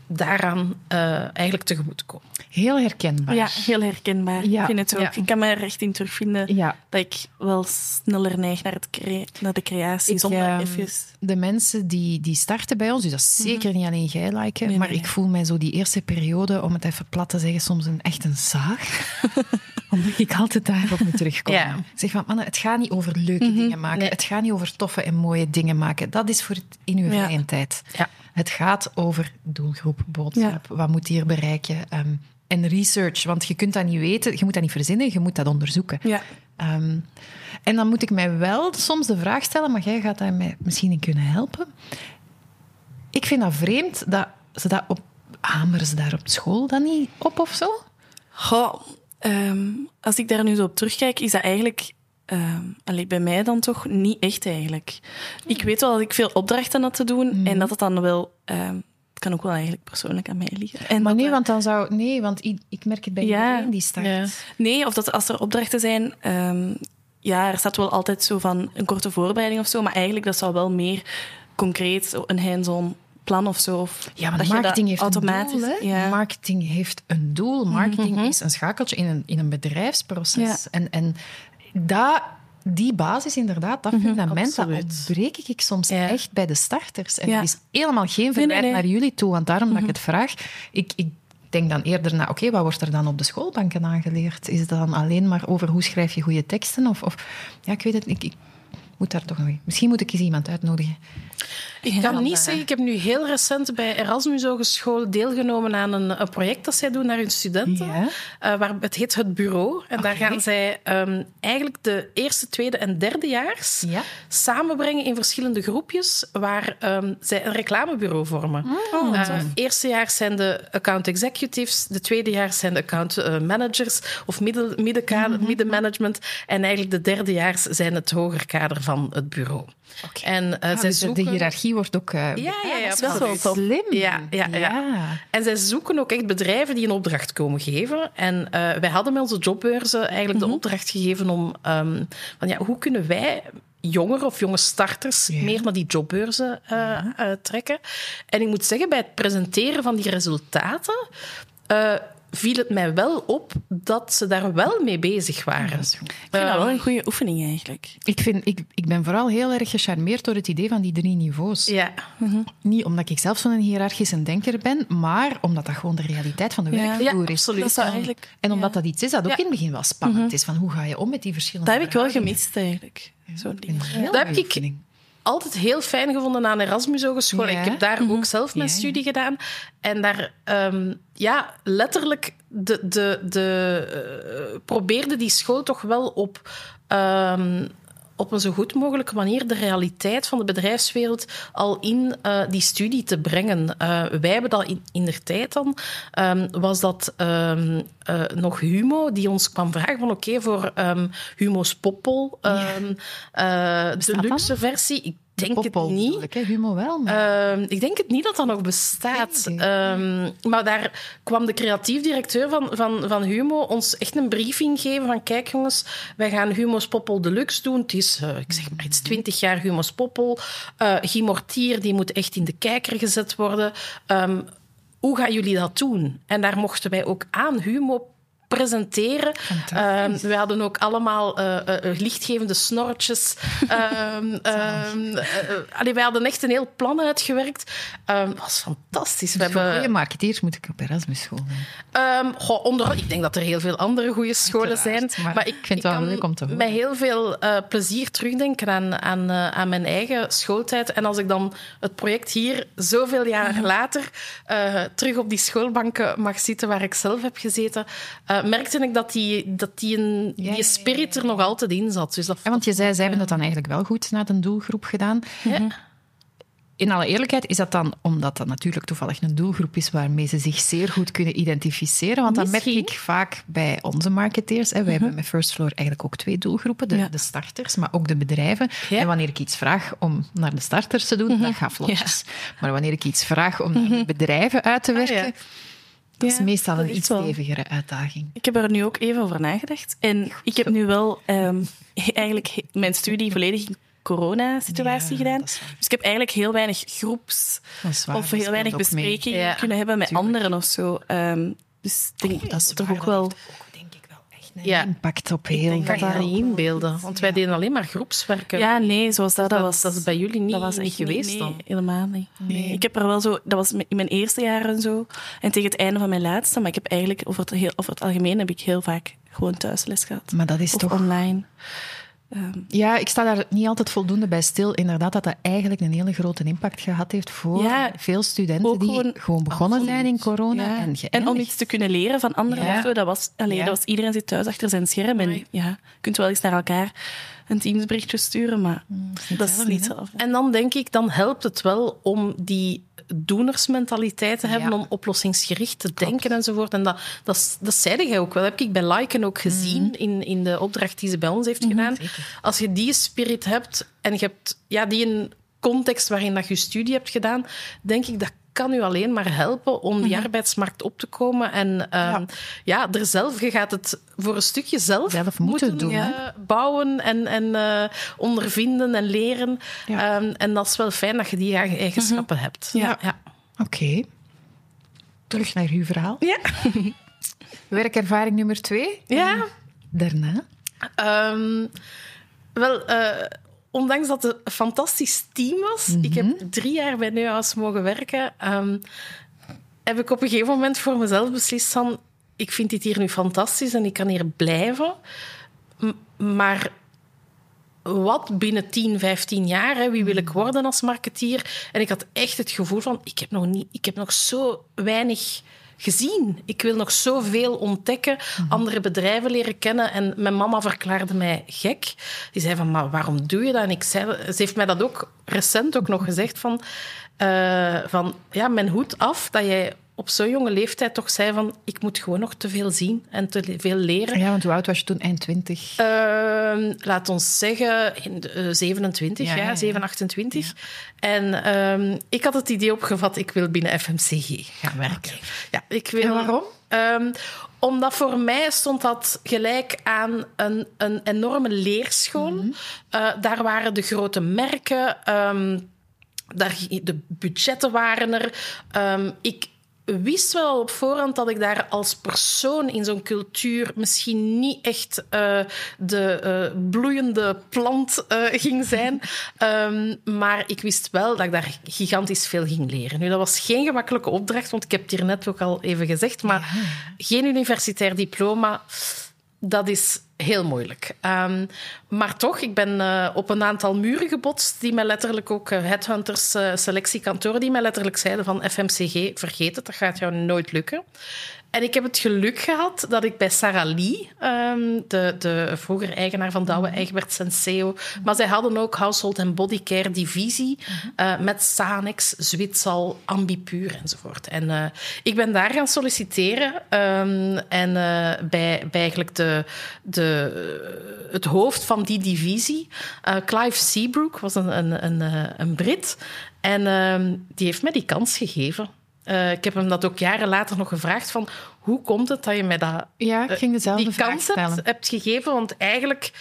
daaraan uh, eigenlijk tegemoet komen. Heel herkenbaar. Ja, heel herkenbaar. Ik vind het ook. Ik kan me er echt in terugvinden dat ik wel sneller neig naar, het naar de creatie. Ik, zonder even... De mensen die, die starten bij ons, dus dat is mhm. zeker niet alleen jij, like, maar ik voel mij zo die eerste periode, om het even plat te zeggen, soms een, echt een zaag. Omdat ik altijd daarop moet terugkomen. Ja. Zeg van, mannen, het gaat niet over leuke mhm. dingen maken. Het gaat niet over toffe en mooie dingen maken. Dat is voor het in uw vrije tijd. Ja. Het gaat over doelgroep, boodschap. Wat moet hier bereiken? Ehm, en research, want je kunt dat niet weten, je moet dat niet verzinnen, je moet dat onderzoeken. Ja. Um, en dan moet ik mij wel soms de vraag stellen, maar jij gaat daar mij misschien in kunnen helpen. Ik vind dat vreemd dat ze dat op hameren ze daar op school dan niet op of zo? Goh, um, als ik daar nu zo op terugkijk, is dat eigenlijk uh, bij mij dan toch niet echt eigenlijk. Ik weet wel dat ik veel opdrachten had te doen en mhm. dat het dan wel. Uh, het kan ook wel eigenlijk persoonlijk aan mij liggen. En maar nee, want dan zou. Nee, want ik, ik merk het bij ja, iedereen die start. Ja. Nee, of dat als er opdrachten zijn. Um, ja, er staat wel altijd zo van een korte voorbereiding of zo, maar eigenlijk dat zou wel meer concreet een hands-on plan of zo. Of ja, maar marketing heeft automatisch, een doel. Ja. Marketing heeft een doel. Marketing mhm. is een schakeltje in een, in een bedrijfsproces. En, en dat, die basis inderdaad, dat mhm, fundament, dat ontbreek ik soms echt bij de starters. En ja. is helemaal geen verwijt naar jullie toe, want daarom dat ik mhm. het vraag. Ik, ik denk dan eerder naar, oké, wat wordt er dan op de schoolbanken aangeleerd? Is het dan alleen maar over hoe schrijf je goede teksten? Of, of ja, ik weet het niet. Ik, moet daar toch nog... Misschien moet ik eens iemand uitnodigen. Ik kan niet zeggen, ik heb nu heel recent bij Erasmus Hogeschool deelgenomen aan een, een, project dat zij doen naar hun studenten. Ja. Uh, waar, het heet Het Bureau. En daar gaan zij um, eigenlijk de eerste, tweede en derdejaars ja. samenbrengen in verschillende groepjes waar um, zij een reclamebureau vormen. Oh, uh, eerstejaars zijn de account executives, de tweedejaars zijn de account uh, managers of midden, middenkader, mm middenmanagement. En eigenlijk de derdejaars zijn het hoger kader van het bureau. Okay. En ah, zij dus zoeken... de hiërarchie wordt ook... Uh, ja, ja, ja, dat is wel slim. Ja, ja, ja, ja. En zij zoeken ook echt bedrijven die een opdracht komen geven. En uh, wij hadden met onze jobbeurzen eigenlijk de mhm. opdracht gegeven om... Um, van, ja, hoe kunnen wij jongeren of jonge starters meer naar die jobbeurzen uh, uh, trekken. En ik moet zeggen, bij het presenteren van die resultaten uh, viel het mij wel op dat ze daar wel mee bezig waren. ik vind dat wel een goede oefening eigenlijk. Ik, vind, ik, ik ben vooral heel erg gecharmeerd door het idee van die drie niveaus. Ja. Mhm. Niet omdat ik zelf zo'n hiërarchische denker ben, maar omdat dat gewoon de realiteit van de werkvloer ja, is. Absoluut. Dat eigenlijk, en omdat dat iets is dat ook in het begin wel spannend mhm. is. Van hoe ga je om met die verschillende Dat heb ik wel gemist eigenlijk. Zo'n ding. Dat heb ik altijd heel fijn gevonden aan Erasmus Hogeschool. Ik heb daar ook mhm. zelf mijn studie gedaan. En daar, um, ja, letterlijk de, de, de, uh, probeerde die school toch wel op um, op een zo goed mogelijke manier de realiteit van de bedrijfswereld al in uh, die studie te brengen. Uh, wij hebben dat in, in der tijd dan, um, was dat um, uh, nog Humo, die ons kwam vragen van oké, okay, voor um, Humo's Poppel, ja. de luxe versie denk het niet. Ik, Humo wel. Maar... Uh, ik denk het niet dat dat nog bestaat. Um, maar daar kwam de creatief directeur van, van, van Humo ons echt een briefing geven van kijk jongens, wij gaan Humo's Poppel Deluxe doen. Het is, uh, ik zeg maar, het is 20 jaar Humo's Poppel. Uh, Guy Mortier, die moet echt in de kijker gezet worden. Um, hoe gaan jullie dat doen? En daar mochten wij ook aan Humo presenteren. Uh, we hadden ook allemaal uh, uh, lichtgevende snorretjes. um, um, wij hadden echt een heel plan uitgewerkt. Het was fantastisch. Dus we hebben... marketeers moet ik op Erasmus school goh, onder, Ik denk dat er heel veel andere goede scholen zijn. Maar, ik, vind het wel leuk om te horen. met heel veel plezier terugdenken aan, aan, aan mijn eigen schooltijd. En als ik dan het project hier zoveel jaar later terug op die schoolbanken mag zitten waar ik zelf heb gezeten uh, merkte ik dat die, dat die, een, die spirit er nog altijd in zat. Dus dat ja, want je zei, zij hebben het dan eigenlijk wel goed naar de doelgroep gedaan. Ja. In alle eerlijkheid is dat dan omdat dat natuurlijk toevallig een doelgroep is waarmee ze zich zeer goed kunnen identificeren. Want dat merk ik vaak bij onze marketeers. Hè. Wij hebben met First Floor eigenlijk ook twee doelgroepen. De, de starters, maar ook de bedrijven. En wanneer ik iets vraag om naar de starters te doen, mm dat gaat vlotjes. Maar wanneer ik iets vraag om naar de bedrijven uit te ah, werken... Dat is meestal een iets stevigere uitdaging. Ik heb er nu ook even over nagedacht. En ik heb nu wel um, eigenlijk mijn studie volledig in corona-situatie gedaan. Dus ik heb eigenlijk heel weinig groeps of heel weinig besprekingen kunnen hebben met anderen of zo. Um, dus denk oh, dat is toch ook wel ja. impact op heel Ik kan dat niet inbeelden, want wij deden alleen maar groepswerken. Ja, nee, zoals dat, dat, was... Dat is bij jullie niet, dat was niet geweest nee, dan? helemaal niet. Nee. Ik heb er wel zo... Dat was in mijn eerste jaren zo, en tegen het einde van mijn laatste, maar ik heb eigenlijk over het, heel, over het algemeen heb ik heel vaak gewoon thuisles gehad. Maar dat is of toch... online. Ehm, ja, ik sta daar niet altijd voldoende bij stil. Inderdaad, dat dat eigenlijk een hele grote impact gehad heeft voor veel studenten die gewoon, begonnen zijn in corona. En, en, om iets te kunnen leren van anderen. Ja. Zo, dat, was, alleen, dat was iedereen zit thuis achter zijn scherm. En ja, je kunt wel eens naar elkaar een Teamsberichtje sturen, maar mm, dat is niet zelf. En dan denk ik, dan helpt het wel om die doenersmentaliteit te hebben, om oplossingsgericht te denken enzovoort. En dat, dat, dat zeide jij ook wel. heb ik bij Liken ook gezien mhm. in, in de opdracht die ze bij ons heeft mhm, gedaan. Als je die spirit hebt en je hebt ja, die een context waarin dat je studie hebt gedaan, denk ik dat kan u alleen maar helpen om die mhm. arbeidsmarkt op te komen. En uh, ja. ja, er zelf, je gaat het voor een stukje zelf, zelf moeten, doen, uh, bouwen en, en uh, ondervinden en leren. Ja. Um, en dat is wel fijn dat je die eigenschappen mm hebt. Ja. ja. Oké. Terug naar uw verhaal. Ja. Werkervaring nummer twee. Ja. Daarna? Um, wel, ondanks dat het een fantastisch team was, ik heb mhm. drie jaar bij Neuhaus mogen werken, um, heb ik op een gegeven moment voor mezelf beslist van, ik vind dit hier nu fantastisch en ik kan hier blijven, maar wat binnen 10, 15 jaar? Hè, wie wil ik worden als marketeer? En ik had echt het gevoel van, ik heb nog, niet, ik heb nog zo weinig gezien. Ik wil nog zoveel ontdekken, mhm. andere bedrijven leren kennen. En mijn mama verklaarde mij gek. Die zei van, maar waarom doe je dat? En ik zei, ze heeft mij dat ook recent ook nog gezegd van... Uh, van ja, mijn hoed af dat jij op zo'n jonge leeftijd toch zei van ik moet gewoon nog te veel zien en te veel leren. Ja, want hoe oud was je toen? Eind 20? Uh, laat ons zeggen in de, 27, ja, ja, 7, 28. En uh, ik had het idee opgevat, ik wil binnen FMCG gaan werken. Ja, ik wil, en waarom? Um, omdat voor mij stond dat gelijk aan een, een enorme leerschool. Mm uh, daar waren de grote merken... Um, daar, de budgetten waren er. Um, ik wist wel op voorhand dat ik daar als persoon in zo'n cultuur misschien niet echt uh, de uh, bloeiende plant uh, ging zijn. um, maar ik wist wel dat ik daar gigantisch veel ging leren. Nu, dat was geen gemakkelijke opdracht, want ik heb het hier net ook al even gezegd, maar ja. geen universitair diploma, dat is heel moeilijk. Um, maar toch, ik ben uh, op een aantal muren gebotst die mij letterlijk ook uh, headhunters, uh, selectiekantoren, die mij letterlijk zeiden van FMCG, vergeet het, dat gaat jou nooit lukken. En ik heb het geluk gehad dat ik bij Sarah Lee, um, de, de vroeger eigenaar van Douwe mhm. Egberts en SEO, maar zij hadden ook household en bodycare divisie uh, met Sanex, Zwitsal, Ambipur enzovoort. En uh, ik ben daar gaan solliciteren um, en uh, bij, bij eigenlijk de, de, het hoofd van die divisie, Clive Seabrook, was een, een, een, een Brit. En um, die heeft mij die kans gegeven. Uh, ik heb hem dat ook jaren later nog gevraagd van hoe komt het dat je mij dat, ja, ik ging dezelfde die kans hebt, hebt, gegeven? Want eigenlijk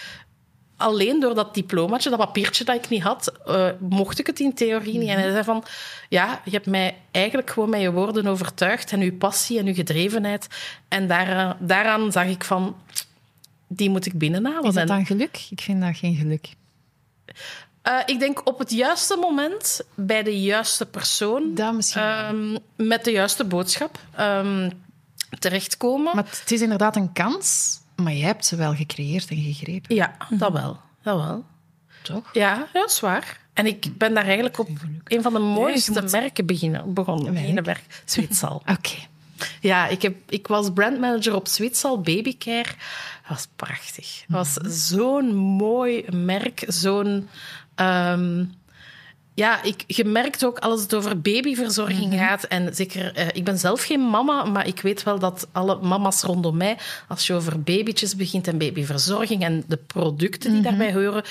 alleen door dat diplomaatje, dat papiertje dat ik niet had, uh, mocht ik het in theorie niet. En hij zei van, ja, je hebt mij eigenlijk gewoon met je woorden overtuigd en je passie en je gedrevenheid. En daar, daaraan zag ik van, die moet ik binnenhalen. Is dat dan geluk? Ik vind dat geen geluk. Uh, ik denk op het juiste moment, bij de juiste persoon. Dat misschien. Um, met de juiste boodschap um, terechtkomen. Maar het is inderdaad een kans, maar jij hebt ze wel gecreëerd en gegrepen. Ja, dat wel. Dat wel. Toch? Ja, ja zwaar. En ik ben daar eigenlijk op een van de mooiste nee, moet... merken beginnen, begonnen. Ene werk, Zwitsal. Oké. Okay. Ja, ik, heb, ik was brandmanager op Zwitsal Babycare. Dat was prachtig. Dat was -hmm. zo'n mooi merk, zo'n Um, ja, ik, je merkt ook als het over babyverzorging mm -hmm. gaat. En zeker, uh, ik ben zelf geen mama, maar ik weet wel dat alle mama's rondom mij, als je over babytjes begint en babyverzorging en de producten die mm -hmm. daarbij horen,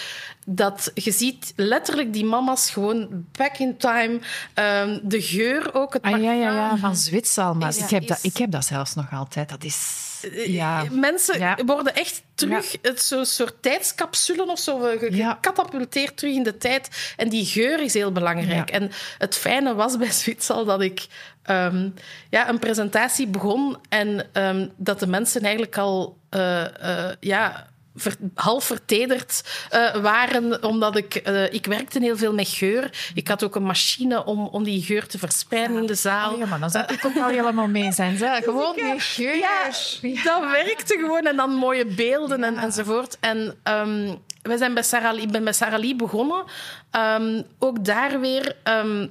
dat je ziet letterlijk die mama's gewoon back in time. Um, de geur ook. Het ah, ja, ja, ja, van Zwitserland. Ik, heb is... dat, ik heb dat zelfs nog altijd. Dat is... Ja. Mensen ja. worden echt terug, ja. zo'n soort tijdscapsule of zo, gecatapulteerd terug in de tijd. En die geur is heel belangrijk. En het fijne was bij Zwitserland dat ik um, ja, een presentatie begon en um, dat de mensen eigenlijk al uh, uh, ja, ver, half vertederd uh, waren, omdat ik... Uh, ik werkte heel veel met geur. Ik had ook een machine om, om die geur te verspreiden ja. in de zaal. Oh ja, maar dan zou ik ook al helemaal mee zijn. Zeg. Gewoon met geur. Ja, dat werkte gewoon. En dan mooie beelden ja. en, enzovoort. En... Um, we zijn bij Sarah, ik ben bij Sarah Lee begonnen. Um, ook daar weer... Um,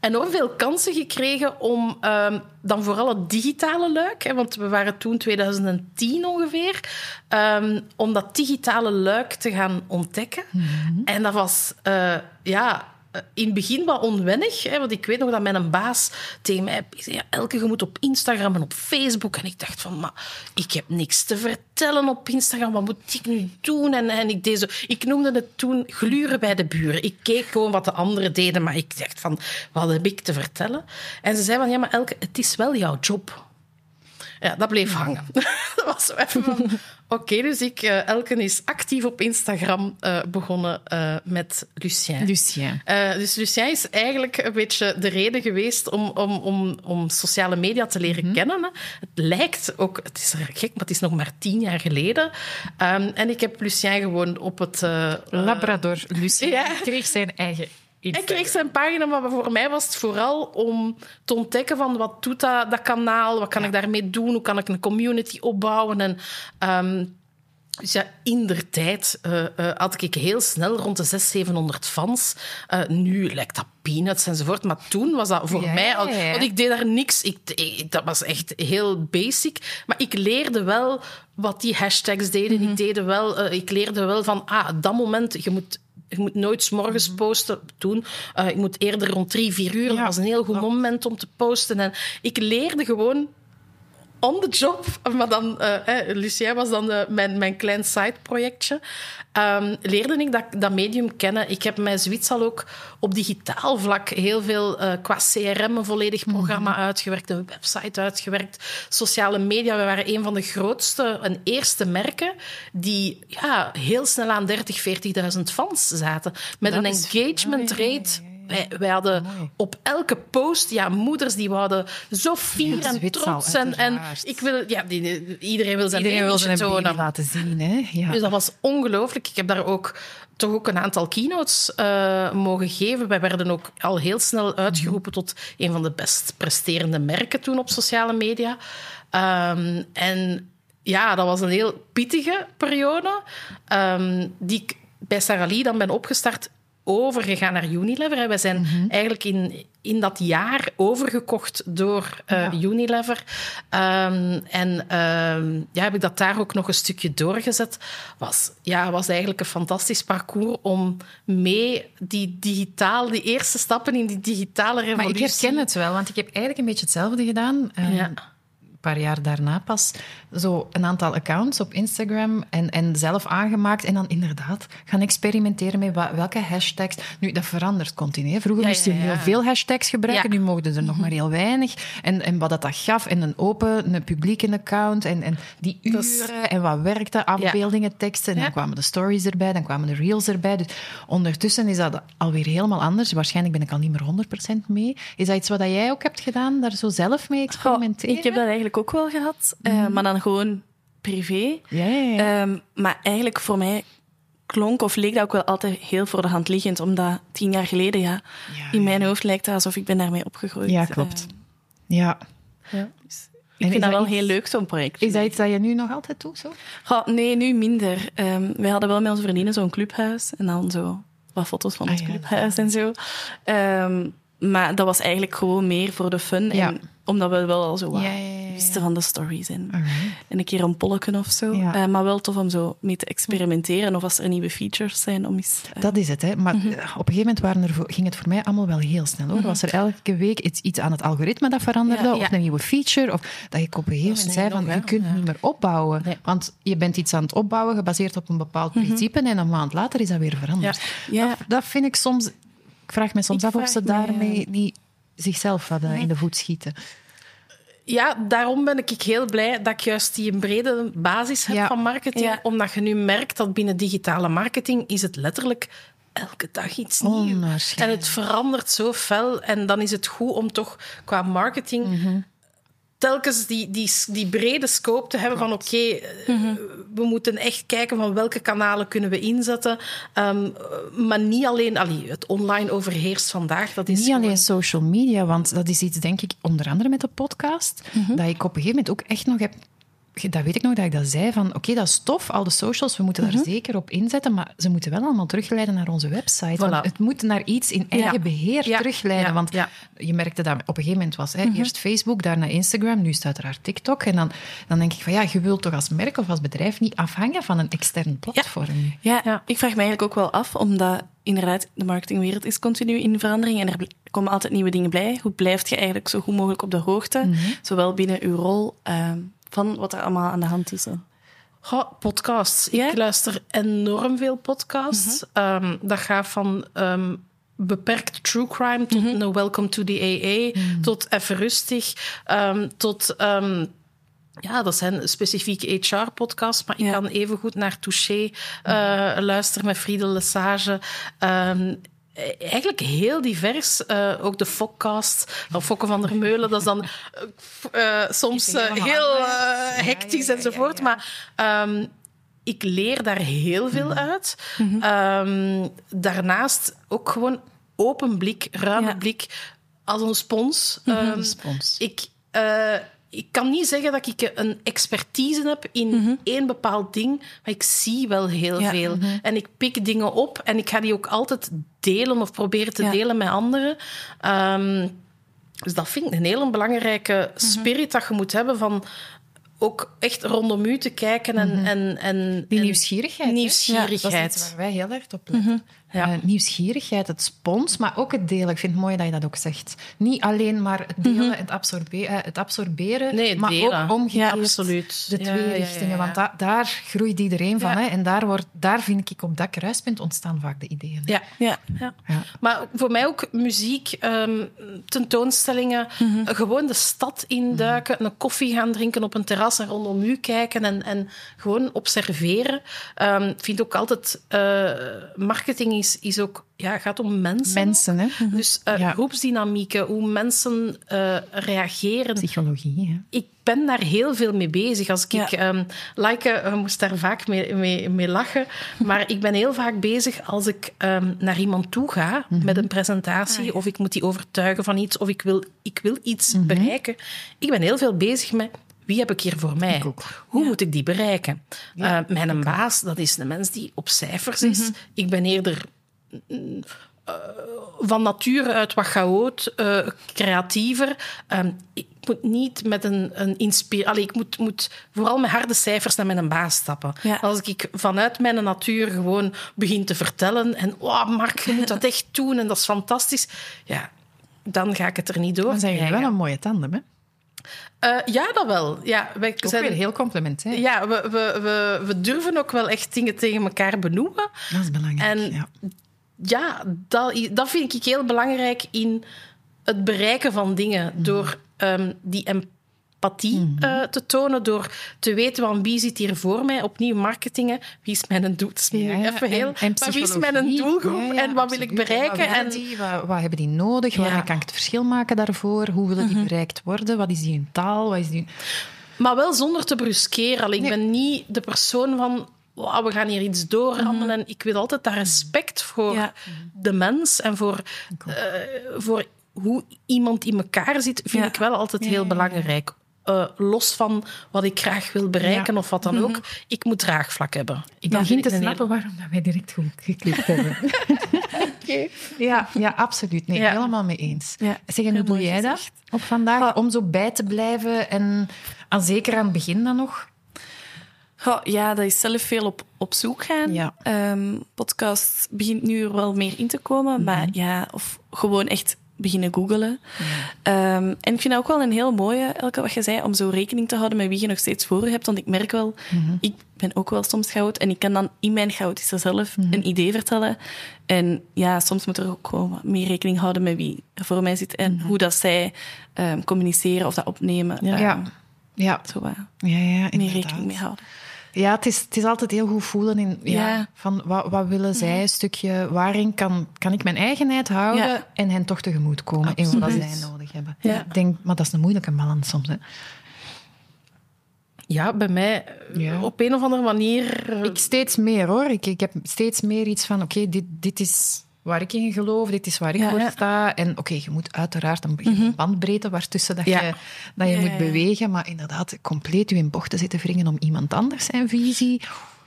enorm veel kansen gekregen om um, dan vooral het digitale luik, hè, want we waren toen 2010 ongeveer, um, om dat digitale luik te gaan ontdekken. Mm -hmm. En dat was, uh, ja, in het begin wat onwennig. Hè, want ik weet nog dat mijn baas tegen mij zei... Ja, Elke, je op Instagram en op Facebook. En ik dacht van, maar ik heb niks te vertellen op Instagram. Wat moet ik nu doen? En, en ik, deed zo, ik noemde het toen gluren bij de buren. Ik keek gewoon wat de anderen deden. Maar ik dacht van, wat heb ik te vertellen? En ze zei van, ja, maar Elke, het is wel jouw job. Ja, dat bleef hangen. dat was zo even van... Oké, okay, dus ik, uh, Elken is actief op Instagram uh, begonnen uh, met Lucien. Lucien. dus Lucien is eigenlijk een beetje de reden geweest om, om, om, om sociale media te leren mm -hmm. kennen. Hè. Het lijkt ook, het is gek, maar het is nog maar tien jaar geleden. Um, en ik heb Lucien gewoon op het... Labrador Lucien ja. kreeg zijn eigen. Ik kreeg zijn pagina, maar voor mij was het vooral om te ontdekken van wat doet dat, dat kanaal, wat kan ja. ik daarmee doen, hoe kan ik een community opbouwen. En, um, Dus ja, in der tijd uh, uh, had ik heel snel rond de 600, 700 fans. Uh, nu lijkt dat peanuts enzovoort. Maar toen was dat voor mij al... Want ik deed daar niks. Ik, ik, dat was echt heel basic. Maar ik leerde wel wat die hashtags deden. Mm -hmm. ik, deed wel, ik leerde wel van... Ah, dat moment, je moet je moet nooit s morgens mhm. posten doen. Uh, ik moet eerder rond drie, vier uur. Dat was een heel goed moment om te posten. En ik leerde gewoon on the job. Maar dan, uh, Lucia was dan de, mijn, mijn klein side-projectje. Um, leerde ik dat, dat medium kennen. Ik heb mij zoiets al ook op digitaal vlak heel veel uh, qua CRM een volledig mhm. programma uitgewerkt, een website uitgewerkt, sociale media. We waren een van de grootste en eerste merken die ja, heel snel aan 30, 40.000 fans zaten. Met dat een engagement rate wij, hadden op elke post, ja, moeders die wouden zo fier en trots. En, en ik wil, ja, die, iedereen wil zijn iedereen wil zijn zo laten zien. Hè? Ja. Dus dat was ongelooflijk. Ik heb daar ook toch ook een aantal keynotes uh, mogen geven. Wij werden ook al heel snel uitgeroepen tot een van de best presterende merken toen op sociale media. Um, en ja, dat was een heel pittige periode, um, die ik bij Sarah Lee dan ben opgestart overgegaan naar Unilever. We zijn mhm. eigenlijk in, in dat jaar overgekocht door uh, Unilever. Um, en um, ja, heb ik dat daar ook nog een stukje doorgezet. Was, ja, was eigenlijk een fantastisch parcours om mee die digitaal, die eerste stappen in die digitale revolutie... Maar ik herken het wel, want ik heb eigenlijk een beetje hetzelfde gedaan. Um, ja paar jaar daarna pas zo een aantal accounts op Instagram en, en zelf aangemaakt. En dan inderdaad gaan experimenteren met welke hashtags. Nu, dat verandert continu. Vroeger moest je heel veel hashtags gebruiken, nu mochten er nog maar heel weinig. En, en wat dat, dat gaf, en een open, een publieke account, en, en die uren, en wat werkte, afbeeldingen, teksten. En dan kwamen de stories erbij, dan kwamen de reels erbij. Dus ondertussen is dat alweer helemaal anders. Waarschijnlijk ben ik al niet meer 100% mee. Is dat iets wat jij ook hebt gedaan, daar zo zelf mee experimenteren? ik heb dat eigenlijk ook wel gehad, uh, maar dan gewoon privé. Ja, ja, ja. Um, maar eigenlijk voor mij klonk of leek dat ook wel altijd heel voor de hand liggend, omdat tien jaar geleden, ja, in mijn hoofd lijkt het alsof ik ben daarmee opgegroeid. Ja, klopt. Uh, ja. ja. Dus ik vind dat wel heel leuk, zo'n project. Is dat iets dat je nu nog altijd doet? Zo? Goh, nee, nu minder. Um, wij hadden wel met onze vriendinnen zo'n clubhuis en dan zo wat foto's van ah, ons clubhuis en zo. Um, maar dat was eigenlijk gewoon meer voor de fun. En omdat we wel al zo wat wisten van de stories. En, en een keer een polleken of zo. Uh, maar wel tof om zo mee te experimenteren. Of als er nieuwe features zijn om eens... Uh... Dat is het, hè. Maar mhm. op een gegeven moment waren er, ging het voor mij allemaal wel heel snel. Hoor. Mhm. Was er elke week iets, iets aan het algoritme dat veranderde. Of een nieuwe feature. Of dat ik op een gegeven moment zei van, je kunt niet meer opbouwen. Want je bent iets aan het opbouwen gebaseerd op een bepaald mhm. principe. En een maand later is dat weer veranderd. Ja. Dat, dat vind ik soms ik vraag me soms af of ze daarmee niet zichzelf hadden in de voet schieten. Ja, daarom ben ik heel blij dat ik juist die een brede basis heb van marketing. Omdat je nu merkt dat binnen digitale marketing is het letterlijk elke dag iets nieuws. En het verandert zo fel. En dan is het goed om toch qua marketing mhm telkens die, die, die brede scope te hebben van oké, okay, mm we moeten echt kijken van welke kanalen kunnen we inzetten. Um, maar niet alleen, allee, het online overheerst vandaag. Dat is niet alleen social media, want dat is iets, denk ik, onder andere met de podcast, mm -hmm. dat ik op een gegeven moment ook echt nog heb dat weet ik nog dat ik dat zei, van oké, dat is tof, al de socials, we moeten daar mhm. zeker op inzetten, maar ze moeten wel allemaal terugleiden naar onze website. het moet naar iets in eigen beheer terugleiden, want je merkte dat op een gegeven moment was, hè, mhm. eerst Facebook, daarna Instagram, nu staat er haar TikTok, en dan, dan denk ik van ja, je wilt toch als merk of als bedrijf niet afhangen van een extern platform. Ja, ik vraag me eigenlijk ook wel af, omdat inderdaad, de marketingwereld is continu in verandering en er komen altijd nieuwe dingen bij. Hoe blijf je eigenlijk zo goed mogelijk op de hoogte, mhm. zowel binnen uw rol... Ehm, van wat er allemaal aan de hand is? podcasts. Ik luister enorm veel podcasts. Mhm. Ehm, dat gaat van um, beperkt true crime tot mm no Welcome to the AA, mhm. tot even rustig, um, tot... ja, dat zijn specifieke HR-podcasts, maar ik kan even goed naar Touché uh, luisteren met Friedel Lesage. Eh, eigenlijk heel divers. Uh, ook de Fokcast van Fokke van der Meulen. Dat is dan uh, soms heel hectisch ja, ja, enzovoort. Maar um, ik leer daar heel veel mhm. uit. Mm -hmm. um, daarnaast ook gewoon open blik, ruime blik. Als een spons. Um, spons. Ik ik kan niet zeggen dat ik een expertise heb in mhm. één bepaald ding, maar ik zie wel heel veel. Mhm. En ik pik dingen op en ik ga die ook altijd delen of proberen te delen met anderen. Ehm, dus dat vind ik een hele belangrijke mhm. spirit dat je moet hebben van ook echt rondom u te kijken en... en, en Die nieuwsgierigheid. Nieuwsgierigheid. dat is waar wij heel erg op letten. Ja. Uh, nieuwsgierigheid, het spons, maar ook het delen. Ik vind het mooi dat je dat ook zegt. Niet alleen maar het delen, mm het, absorbe uh, het, absorberen, nee, maar delen. ook omgekeerd absoluut. de twee richtingen. Want da daar groeit iedereen van. Hè, en daar, wordt, daar vind ik op dat kruispunt ontstaan vaak de ideeën. Ja, ja, ja. maar voor mij ook muziek, um, tentoonstellingen, mm gewoon de stad induiken, mm een koffie gaan drinken op een terras en rondom u kijken en, en gewoon observeren. Um, ik vind ook altijd uh, marketing is, is ook, ja, gaat om mensen. Mensen, hè? Mhm. Dus uh, groepsdynamieken, hoe mensen uh, reageren. Psychologie, hè? Ik ben daar heel veel mee bezig. Als ik, ja. um, like, uh, moest daar vaak mee, mee, mee, lachen. Maar ik ben heel vaak bezig als ik um, naar iemand toe ga mm -hmm. met een presentatie, ah, of ik moet die overtuigen van iets, of ik wil, ik wil iets mm -hmm. bereiken. Ik ben heel veel bezig met wie heb ik hier voor mij? Hoe ja. moet ik die bereiken? Ja, uh, mijn baas, dat is een mens die op cijfers is. Mm -hmm. Ik ben eerder uh, van nature uit wat chaot, uh, creatiever. Um, ik moet niet met een, een inspiratie... Ik moet, moet vooral met harde cijfers naar mijn baas stappen. Ja. Als ik vanuit mijn natuur gewoon begin te vertellen en oh, Mark, je moet dat echt doen en dat is fantastisch. Ja, dan ga ik het er niet door. Dan zijn jullie wel een mooie tandem, hè? Uh, ja, dat wel. Ja, wij ook zijn, weer heel complimentair. Ja, we, we, we, we, durven ook wel echt dingen tegen elkaar benoemen. Dat is belangrijk, en, ja. ja dat, dat vind ik heel belangrijk in het bereiken van dingen. Mm. Door um, die empathie mm -hmm. uh, te tonen, door te weten van wie zit hier voor mij. Opnieuw marketingen. Wie is mijn doel? Ja, ja, even heel, en, en maar wie is mijn doelgroep ja, en wat wil ik bereiken? Wat, en, die, wat, wat, hebben die nodig? Waar kan ik het verschil maken daarvoor? Hoe willen die -hmm. bereikt worden? Wat is die in taal? Wat is die... Maar wel zonder te bruskeren. Ik nee. ben niet de persoon van wow, we gaan hier iets doorrammen. Mm -hmm. Ik wil altijd dat respect voor ja. de mens en voor, uh, voor hoe iemand in elkaar zit, vind ja. ik wel altijd heel belangrijk. Uh, los van wat ik graag wil bereiken ja. of wat dan mm -hmm. ook. Ik moet draagvlak hebben. Ik begin te snappen waarom dat wij direct goed geklikt hebben. okay. ja, ja, absoluut. Nee, ja. helemaal mee eens. Ja. Zeg, en hoe doe jij dat op vandaag? Om zo bij te blijven en aan, zeker aan het begin dan nog? Oh, ja, dat is zelf veel op, op zoek gaan. Ja. Um, podcast begint nu er wel meer in te komen. Mm -hmm. Maar ja, of gewoon echt beginnen googelen. Ja. Um, en ik vind dat ook wel een heel mooie, Elke, wat je zei, om zo rekening te houden met wie je nog steeds voor je hebt. Want ik merk wel, mm -hmm. ik ben ook wel soms goud en ik kan dan in mijn chaotische zelf mm -hmm. een idee vertellen. En ja, soms moet er ook gewoon meer rekening houden met wie er voor mij zit en mm -hmm. hoe dat zij um, communiceren of dat opnemen. Ja, um, ja. ja. Zo, uh, ja, ja meer rekening mee houden. Ja, het is, het is altijd heel goed voelen in ja, ja. van wat, wat willen zij, een stukje waarin kan, kan ik mijn eigenheid houden ja. en hen toch tegemoet komen Absoluut. in wat zij nodig hebben. Ja. Ik denk, maar dat is een moeilijke balans soms. Hè. Ja, bij mij ja. op een of andere manier. Ik steeds meer hoor. Ik, ik heb steeds meer iets van: oké, okay, dit, dit is waar ik in geloof, dit is waar ik ja, voor sta. En oké, okay, je moet uiteraard een mm -hmm. bandbreedte waartussen dat je, dat je moet bewegen, maar inderdaad compleet je in bochten zitten wringen om iemand anders zijn visie.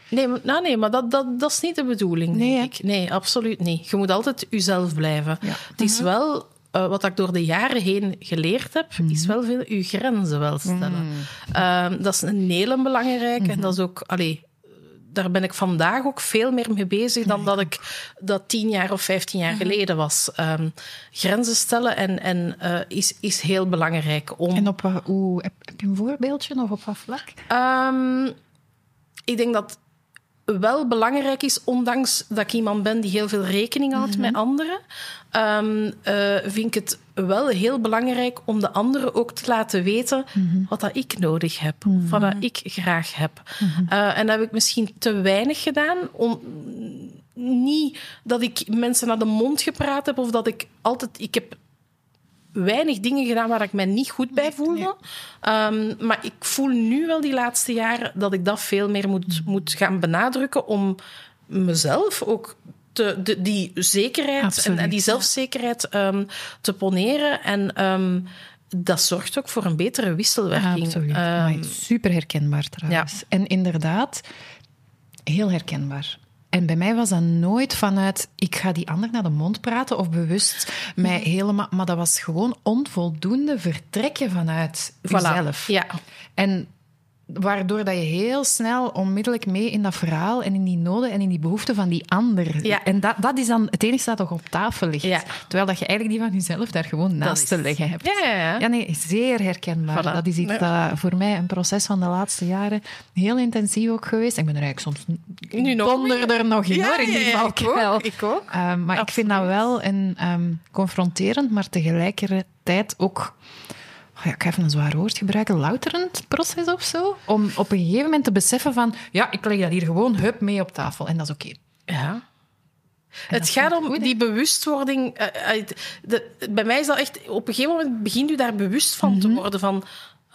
Nee, nou nee, maar dat, dat, dat is niet de bedoeling, nee, denk ik. Nee, absoluut niet. Je moet altijd jezelf blijven. Het is -hmm. wel... Uh, wat ik door de jaren heen geleerd heb, mm -hmm. is wel veel je grenzen wel stellen. Uh, dat is een hele belangrijke. En dat is ook... Allee, daar ben ik vandaag ook veel meer mee bezig dan dat ik dat tien jaar of vijftien jaar geleden was. Um, grenzen stellen en, en uh, is, is heel belangrijk. Om... En op hoe, heb, je een voorbeeldje of op wat vlak? Um, ik denk dat wel belangrijk is, ondanks dat ik iemand ben die heel veel rekening houdt mm -hmm. met anderen, um, uh, vind ik het wel heel belangrijk om de anderen ook te laten weten mm -hmm. wat dat ik nodig heb, mm -hmm. wat dat ik graag heb. Uh, en dat heb ik misschien te weinig gedaan. Om, niet dat ik mensen naar de mond gepraat heb of dat ik altijd. Ik heb weinig dingen gedaan waar ik mij niet goed bij voelde. Nee. Um, maar ik voel nu wel die laatste jaren dat ik dat veel meer moet, moet gaan benadrukken om mezelf ook te, de, die zekerheid en, en, die zelfzekerheid um, te poneren. En um, dat zorgt ook voor een betere wisselwerking. absoluut. Um, super herkenbaar trouwens. En inderdaad, heel herkenbaar. En bij mij was dat nooit vanuit, ik ga die ander naar de mond praten of bewust mij helemaal... Maar dat was gewoon onvoldoende vertrekken vanuit voilà. jezelf. Ja. En Waardoor dat je heel snel onmiddellijk mee in dat verhaal en in die noden en in die behoeften van die ander. Ja. En dat, dat is dan het enige dat toch op tafel ligt. Ja. Terwijl dat je eigenlijk die van jezelf daar gewoon naast te leggen hebt. Ja, ja, ja. ja nee, zeer herkenbaar. Dat is iets dat voor mij een proces van de laatste jaren heel intensief ook geweest. Ik ben er eigenlijk soms nu nog er nog in hoor, in die valkuil. Ik ook. Ik Um, maar ik vind dat wel een, um, confronterend, maar tegelijkertijd ook ja, ik ga even een zwaar woord gebruiken, louterend proces of zo. Om op een gegeven moment te beseffen van, ja, ik leg dat hier gewoon hup mee op tafel en dat is oké. Ja. het gaat om die bewustwording. Uh, de, bij mij is dat echt... Op een gegeven moment begint u daar bewust van te mhm. worden van...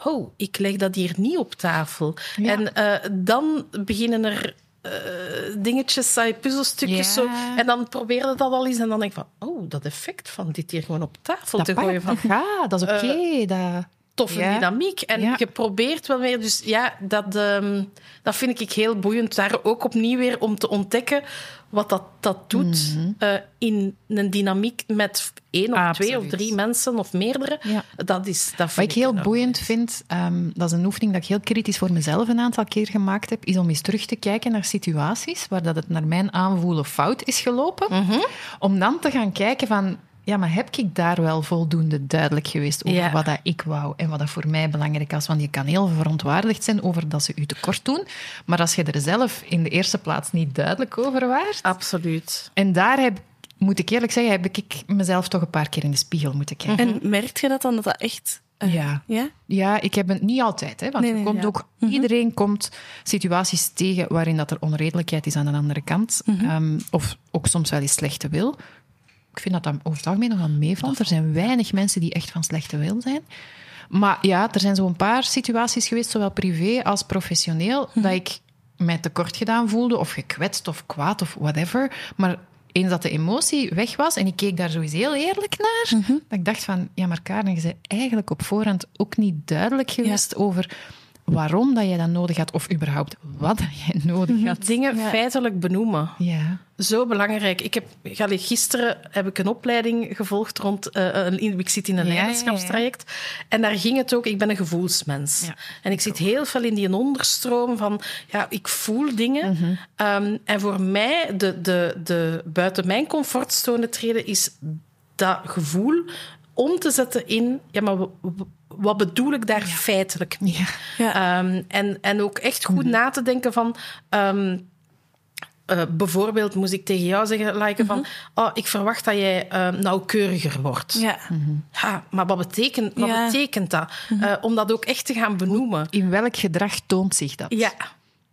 Oh, ik leg dat hier niet op tafel. En uh, dan beginnen er uh, dingetjes, puzzelstukjes. Zo. En dan probeerde dat al eens en dan denk ik van, oh, dat effect van dit hier gewoon op tafel te gooien. Van, ja, dat is oké. Okay, dat toffe dynamiek. En je probeert wel weer. Dus ja, dat, um, dat vind ik heel boeiend. Daar ook opnieuw weer om te ontdekken wat dat, dat doet mm uh, in een dynamiek met één of twee of drie mensen of meerdere. Ja. Dat is, dat wat ik heel boeiend vind, um, dat is een oefening dat ik heel kritisch voor mezelf een aantal keer gemaakt heb, is om eens terug te kijken naar situaties waar dat het naar mijn aanvoelen fout is gelopen. Mm -hmm. Om dan te gaan kijken van ja, maar heb ik daar wel voldoende duidelijk geweest over wat dat ik wou en wat dat voor mij belangrijk was? Want je kan heel verontwaardigd zijn over dat ze u tekort doen, maar als je er zelf in de eerste plaats niet duidelijk over waart... Absoluut. En daar heb, moet ik eerlijk zeggen, heb ik mezelf toch een paar keer in de spiegel moeten kijken. En merk je dat dan, dat dat echt... Uh, ja. ja. Ja, ik heb het niet altijd. Hè, want nee, nee, komt ook, mhm. iedereen komt situaties tegen waarin dat er onredelijkheid is aan de andere kant. Mm -hmm. um, of ook soms wel eens slechte wil ik vind dat dat over het algemeen nog wel meevalt. Er zijn weinig mensen die echt van slechte wil zijn. Maar ja, er zijn zo'n paar situaties geweest, zowel privé als professioneel, hm. dat ik mij tekort gedaan voelde, of gekwetst of kwaad of whatever. Maar eens dat de emotie weg was en ik keek daar sowieso heel eerlijk naar, mhm. dat ik dacht van, ja, maar Karen, je bent eigenlijk op voorhand ook niet duidelijk geweest over waarom dat jij dat nodig had, of überhaupt wat jij nodig had. Dingen feitelijk benoemen. Ja. Zo belangrijk. Ik heb, gisteren heb ik een opleiding gevolgd rond... Uh, ik zit in een ja, leiderschapstraject. En daar ging het ook... Ik ben een gevoelsmens. En ik zit heel veel in die onderstroom van... Ja, ik voel dingen. Mhm. um, en voor mij, de, de, de buiten mijn comfortzone treden, is dat gevoel om te zetten in... Ja, maar wat bedoel ik daar feitelijk mee? Ja. Um, en, en ook echt goed mm na te denken van... Um, uh, bijvoorbeeld moest ik tegen jou zeggen, like, van... Mhm. Oh, ik verwacht dat jij uh, nauwkeuriger wordt. Ja. Mm ja maar wat betekent, wat ja. betekent dat? Uh, om dat ook echt te gaan benoemen. In welk gedrag toont zich dat? Ja.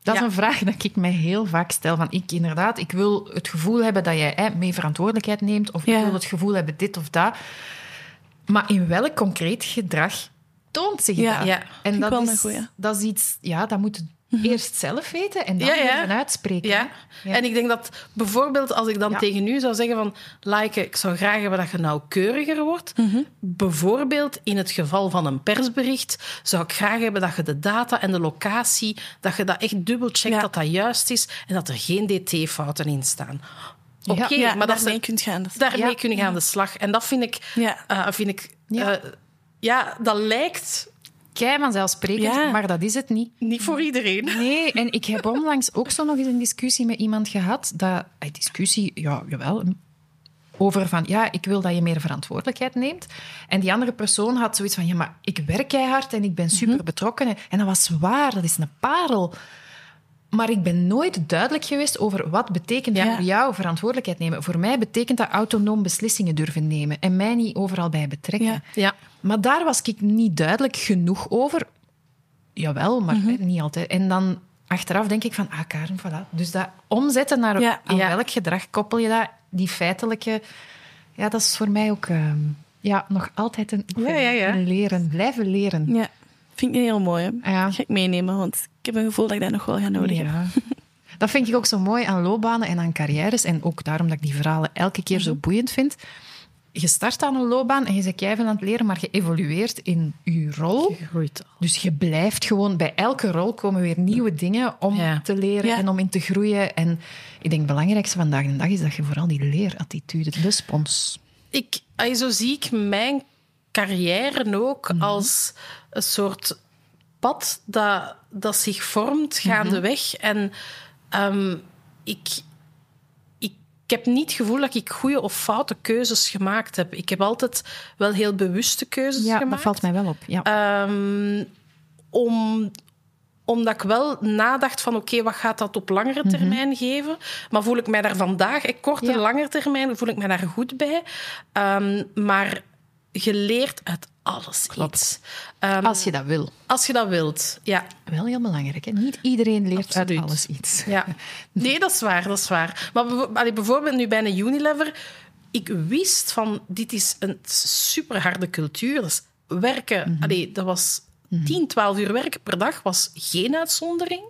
Dat is een vraag dat ik mij heel vaak stel. Van ik inderdaad, ik wil het gevoel hebben dat jij eh, mee verantwoordelijkheid neemt. Of ik wil het gevoel hebben dit of dat. Maar in welk concreet gedrag toont zich ja, dat. Ja, en dat is, dat is iets, ja, dat moet mhm. eerst zelf weten en dan ja, ja. uitspreken. Ja. En ik denk dat bijvoorbeeld als ik dan tegen u zou zeggen van like, ik zou graag hebben dat je nauwkeuriger wordt. Mhm. Bijvoorbeeld in het geval van een persbericht zou ik graag hebben dat je de data en de locatie, dat je dat echt dubbelcheckt dat dat juist is en dat er geen dt-fouten in staan. Oké, okay, maar daarmee kun je gaan. Daarmee kun je aan de slag. En dat vind ik, uh, vind ik uh, ja, dat lijkt kei vanzelfsprekend, ja. maar dat is het niet. Niet voor iedereen. Nee, en ik heb onlangs ook zo nog eens een discussie met iemand gehad. Dat, een discussie, ja, jawel, over van, ja, ik wil dat je meer verantwoordelijkheid neemt. En die andere persoon had zoiets van, ja, maar ik werk keihard en ik ben mhm. super betrokken. En dat was waar, dat is een parel. Maar ik ben nooit duidelijk geweest over wat betekent voor jou verantwoordelijkheid nemen. Voor mij betekent dat autonoom beslissingen durven nemen en mij niet overal bij betrekken. Ja. ja. Maar daar was ik niet duidelijk genoeg over. Jawel, maar mm niet altijd. En dan achteraf denk ik van, ah Karen, voilà. Dus dat omzetten naar ja, aan welk gedrag koppel je dat, die feitelijke... Ja, dat is voor mij ook uh, ja, nog altijd een, een leren, blijven leren. Ja, vind ik heel mooi. Hè? Ja. ga ik meenemen, want ik heb een gevoel dat ik dat nog wel ga nodig ja. Dat vind ik ook zo mooi aan loopbanen en aan carrières. En ook daarom dat ik die verhalen elke keer zo mhm. boeiend vind je start aan een loopbaan en je zit keihard aan het leren, maar je evolueert in je rol. Je groeit al. Dus je blijft gewoon... Bij elke rol komen weer nieuwe dingen om te leren en om in te groeien. En ik denk het belangrijkste vandaag de dag is dat je vooral die leerattitude, de spons... Ik, zo zie ik mijn carrière ook mhm. als een soort pad dat, dat zich vormt gaandeweg. Mm En um, ik, ik heb niet het gevoel dat ik goede of foute keuzes gemaakt heb. Ik heb altijd wel heel bewuste keuzes ja, gemaakt. dat valt mij wel op. Ja. Ehm, om, omdat ik wel nadacht van oké, wat gaat dat op langere mhm. termijn geven? Maar voel ik mij daar vandaag, ik korte, ja. lange termijn, voel ik mij daar goed bij. Um, maar geleerd uit alles Klopt. Ehm, als je dat wil. Als je dat wilt, ja. Wel heel belangrijk. Hè? Niet iedereen leert uit alles iets. Ja. Nee, dat is waar, dat is waar. Maar bijvoorbeeld nu bij een Unilever... Ik wist van, dit is een superharde cultuur. Dus werken, mm dat was 10, 12 uur werken per dag was geen uitzondering.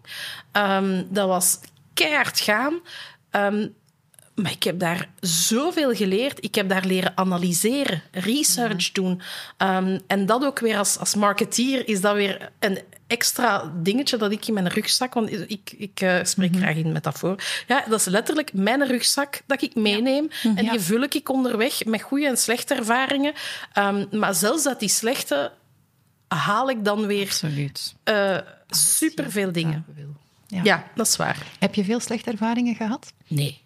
Ehm, dat was keihard gaan. Um, maar ik heb daar zoveel geleerd. Ik heb daar leren analyseren, research doen. Um, en dat ook weer als, als marketeer is dat weer een extra dingetje dat ik in mijn rugzak... Want ik, ik uh, spreek mm -hmm. graag in metafoor. Ja, dat is letterlijk mijn rugzak dat ik meeneem. Ja. En die vul ik onderweg met goede en slechte ervaringen. Um, maar zelfs dat die slechte haal ik dan weer... Absoluut. Uh, superveel dingen. Ja. ja, dat is waar. Heb je veel slechte ervaringen gehad? Nee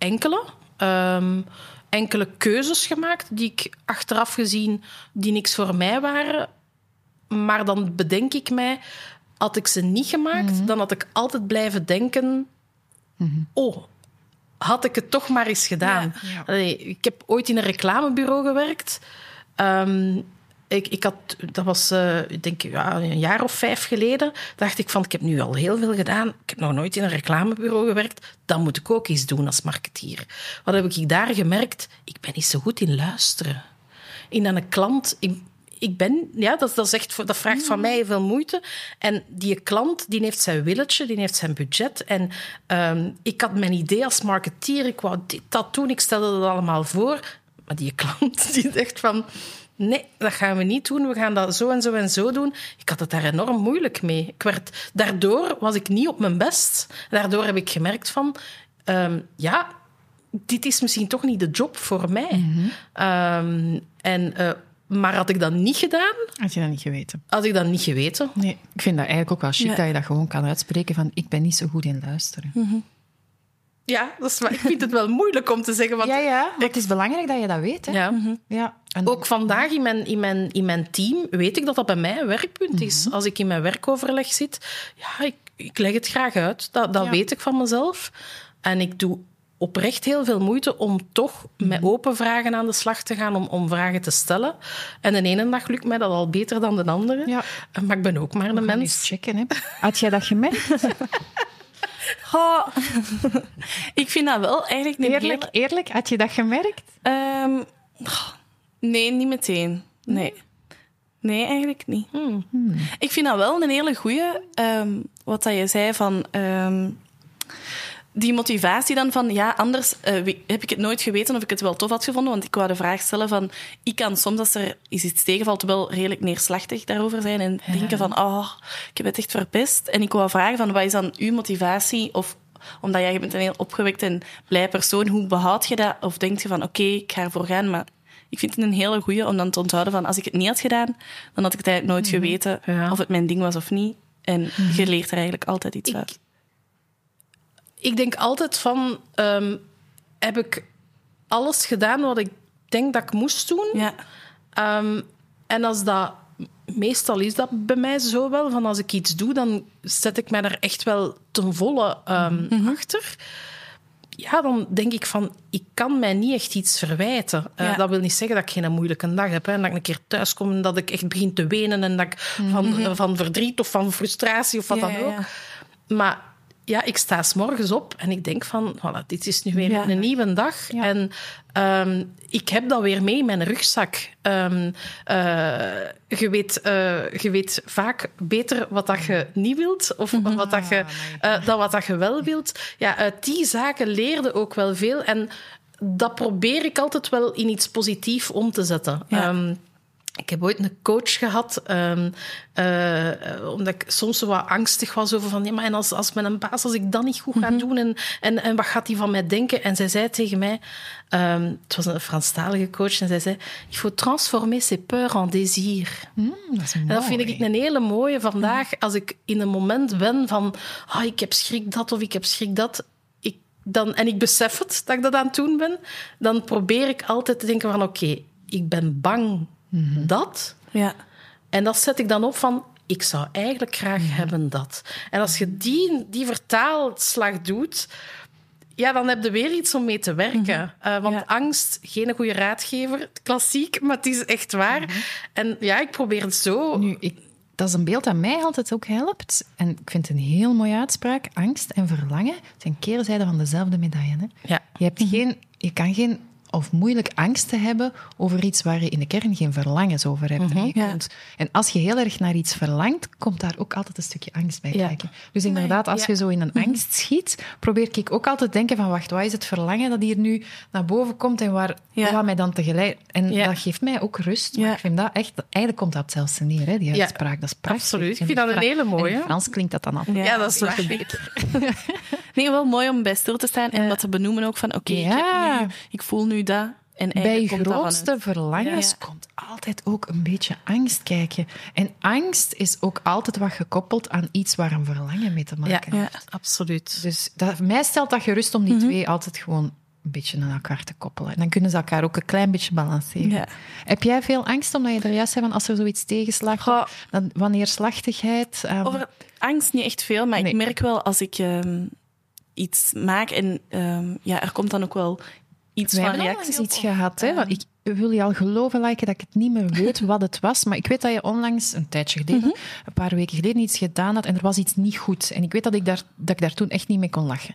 enkele. Um, enkele keuzes gemaakt die ik achteraf gezien die niks voor mij waren. Maar dan bedenk ik mij, had ik ze niet gemaakt, mhm. dan had ik altijd blijven denken: mm -hmm. oh, had ik het toch maar eens gedaan. Ja, ja. Allee, ik heb ooit in een reclamebureau gewerkt. Um, ik, ik had, dat was ik denk ja, een jaar of vijf geleden, dacht ik van, ik heb nu al heel veel gedaan. Ik heb nog nooit in een reclamebureau gewerkt. Dat moet ik ook eens doen als marketeer. Wat heb ik daar gemerkt? Ik ben niet zo goed in luisteren. In een klant... Ik, ik ben, ja, dat, dat, dat vraagt van mij veel moeite. En die klant die heeft zijn willetje, die heeft zijn budget. En um, ik had mijn idee als marketeer, ik wou dit, dat doen, ik stelde dat allemaal voor. Maar die klant die dacht van nee, dat gaan we niet doen. We gaan dat zo en zo en zo doen. Ik had het daar enorm moeilijk mee. Ik werd, daardoor was ik niet op mijn best. Daardoor heb ik gemerkt van, um, ja, dit is misschien toch niet de job voor mij. Mm -hmm. um, en... Uh, maar had ik dat niet gedaan... Had je dat niet geweten? Had ik dat niet geweten. Nee, ik vind dat eigenlijk ook wel chic ja. dat je dat gewoon kan uitspreken van ik ben niet zo goed in luisteren. Mm -hmm. Ja, dat is, ik vind het wel moeilijk om te zeggen. Want ja, ja, maar het is belangrijk dat je dat weet. Hè? Ja. Mm -hmm. ja. En ook vandaag in mijn, in, mijn, in mijn team weet ik dat dat bij mij een werkpunt mm -hmm. is. Als ik in mijn werkoverleg zit, ja, ik, ik leg het graag uit. Dat, dat ja. weet ik van mezelf. En ik doe oprecht heel veel moeite om toch -hmm. met open vragen aan de slag te gaan, om, om vragen te stellen. En de ene dag lukt mij dat al beter dan de andere. Ja. Maar ik ben ook maar een mens. checken, hè. Had jij dat gemerkt? Oh, ik vind dat wel eigenlijk niet eerlijk, hele... eerlijk, had je dat gemerkt? Um, nee, niet meteen. Nee. Nee, eigenlijk niet. Hmm. Hmm. Ik vind dat wel een hele goeie. Um, wat dat je zei van... Um, die motivatie dan van, ja, anders uh, heb ik het nooit geweten of ik het wel tof had gevonden. Want ik wou de vraag stellen van, ik kan soms als er iets tegenvalt wel redelijk neerslachtig daarover zijn en ja. denken van, oh, ik heb het echt verpest. En ik wou vragen van, wat is dan uw motivatie? Of omdat jij bent een heel opgewekt en blij persoon, hoe behoud je dat? Of denk je van, oké, okay, ik ga ervoor gaan, maar ik vind het een hele goeie om dan te onthouden van, als ik het niet had gedaan, dan had ik het eigenlijk nooit mm -hmm. geweten ja. of het mijn ding was of niet. En je leert er eigenlijk altijd iets ik, uit ik denk altijd van, um, heb ik alles gedaan wat ik denk dat ik moest doen? Ja. Um, en als dat, meestal is dat bij mij zo wel, van als ik iets doe, dan zet ik mij daar echt wel ten volle um, mm -hmm. achter. Ja, dan denk ik van, ik kan mij niet echt iets verwijten. Ja. Uh, dat wil niet zeggen dat ik geen moeilijke dag heb. Hè, en dat ik een keer thuis kom en dat ik echt begin te wenen en dat ik mm -hmm. van, uh, van verdriet of van frustratie of wat ja, dan ook. Ja. Maar ja, ik sta s morgens op en ik denk van, voilà, dit is nu weer ja. een nieuwe dag. Ja. En um, ik heb dat weer mee in mijn rugzak. Um, uh, je, weet, uh, je weet vaak beter wat dat je niet wilt of mm -hmm. wat dat je, uh, dan wat dat je wel wilt. Ja, uit die zaken leerde ook wel veel. En dat probeer ik altijd wel in iets positiefs om te zetten. Ehm, ik heb ooit een coach gehad, um, uh, omdat ik soms zo wat angstig was over van, ja, maar en als, als mijn baas, als ik dat niet goed ga mhm. doen en, en, en wat gaat hij van mij denken? En zij zei tegen mij, um, het was een Franstalige coach, en zij zei, il faut transformer ses peurs en désir. Mm, dat en dat vind ik een hele mooie vandaag, als ik in een moment ben van, oh, ik heb schrik dat of ik heb schrik dat, ik, dan, en ik besef het, dat ik dat aan het doen ben, dan probeer ik altijd te denken van, oké, ik ben bang Mhm. dat. Ja. En dat zet ik dan op van, ik zou eigenlijk graag mhm. hebben dat. En als je die, die vertaalslag doet, ja, dan heb je weer iets om mee te werken. Mhm. Eh, want angst, geen goede raadgever, klassiek, maar het is echt waar. En ja, ik probeer het zo... Nu, ik, dat is een beeld dat mij altijd ook helpt. En ik vind het een heel mooie uitspraak. Angst en verlangen zijn keerzijden van dezelfde medaille. Hè? Ja. Je, hebt geen, je kan geen of moeilijk angst te hebben over iets waar je in de kern geen verlangens over hebt. Mhm, en als je heel erg naar iets verlangt, komt daar ook altijd een stukje angst bij kijken. Dus inderdaad, als je zo in een mhm. angst schiet, probeer ik ook altijd te denken van wacht, wat is het verlangen dat hier nu naar boven komt en waar, wat mij dan tegelijk... En dat geeft mij ook rust. Maar ik vind dat echt... Eigenlijk komt dat zelfs neer, hè, die uitspraak. Dat is prachtig. Absoluut. Ik vind dat een hele mooie. In Frans klinkt dat dan al. Ja, dat is wel beter. nee, wel mooi om bij stil te staan en dat te benoemen ook van oké, ik, ik voel nu dat. En Bij je grootste verlangens komt altijd ook een beetje angst kijken. En angst is ook altijd wat gekoppeld aan iets waar een verlangen mee te maken heeft. Ja, absoluut. Dus dat, mij stelt dat gerust om die mhm. twee altijd gewoon een beetje aan elkaar te koppelen. En dan kunnen ze elkaar ook een klein beetje balanceren. Ja. Heb jij veel angst omdat je er juist zei van als er zoiets tegenslaagt, dan wanneer slachtigheid? Um... Over angst niet echt veel, maar ik merk wel als ik um, iets maak en um, ja, er komt dan ook wel iets Wij van reacties iets gehad. Hè? ik wil je al geloven, like, dat ik het niet meer weet wat het was. Maar ik weet dat je onlangs, een tijdje geleden, mhm. een paar weken geleden, iets gedaan had en er was iets niet goed. En ik weet dat ik daar, dat ik daar toen echt niet mee kon lachen.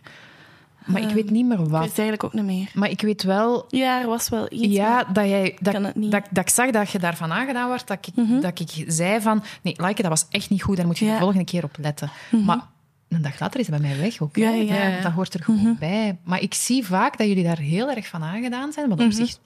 Maar ik weet niet meer wat. Ik weet eigenlijk ook niet meer. Maar ik weet wel... Ja, er was wel iets. Ja, dat, jij, dat, dat, dat, ik zag dat je daarvan aangedaan wordt. Dat ik, mhm. dat ik zei van... Nee, like, dat was echt niet goed. Daar moet je de volgende keer op letten. Mhm. Maar een dag later is het bij mij weg ook. Ja, ja, Dat hoort er gewoon mhm. bij. Maar ik zie vaak dat jullie daar heel erg van aangedaan zijn. Wat op mhm. zich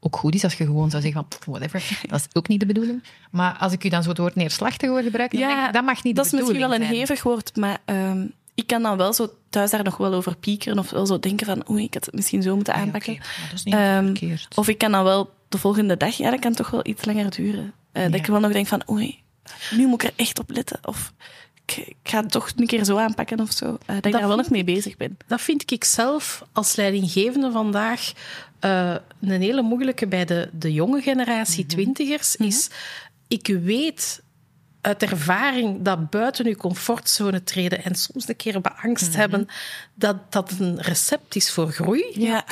ook goed is als je gewoon zou zeggen van whatever. Dat is ook niet de bedoeling. Maar als ik u dan zo het woord neerslachtig hoor gebruiken, dan denk ik, dat mag niet dat de bedoeling Dat is misschien wel een hevig woord, maar ehm, ik kan dan wel zo thuis daar nog wel over piekeren of wel zo denken van oei, ik had het misschien zo moeten aanpakken. Ja, dat is niet um, of ik kan dan wel de volgende dag, ja, dat kan toch wel iets langer duren. Uh, dat ik wel nog denk van oei, nu moet ik er echt op letten. Of ik, ga het toch een keer zo aanpakken of zo. Uh, dat, ik daar wel nog mee bezig ben. Dat vind ik zelf als leidinggevende vandaag uh, een hele moeilijke bij de, de jonge generatie, mm twintigers, mhm. is ik weet uit ervaring dat buiten je comfortzone treden en soms een keer beangst mhm. hebben, dat dat een recept is voor groei. Ja.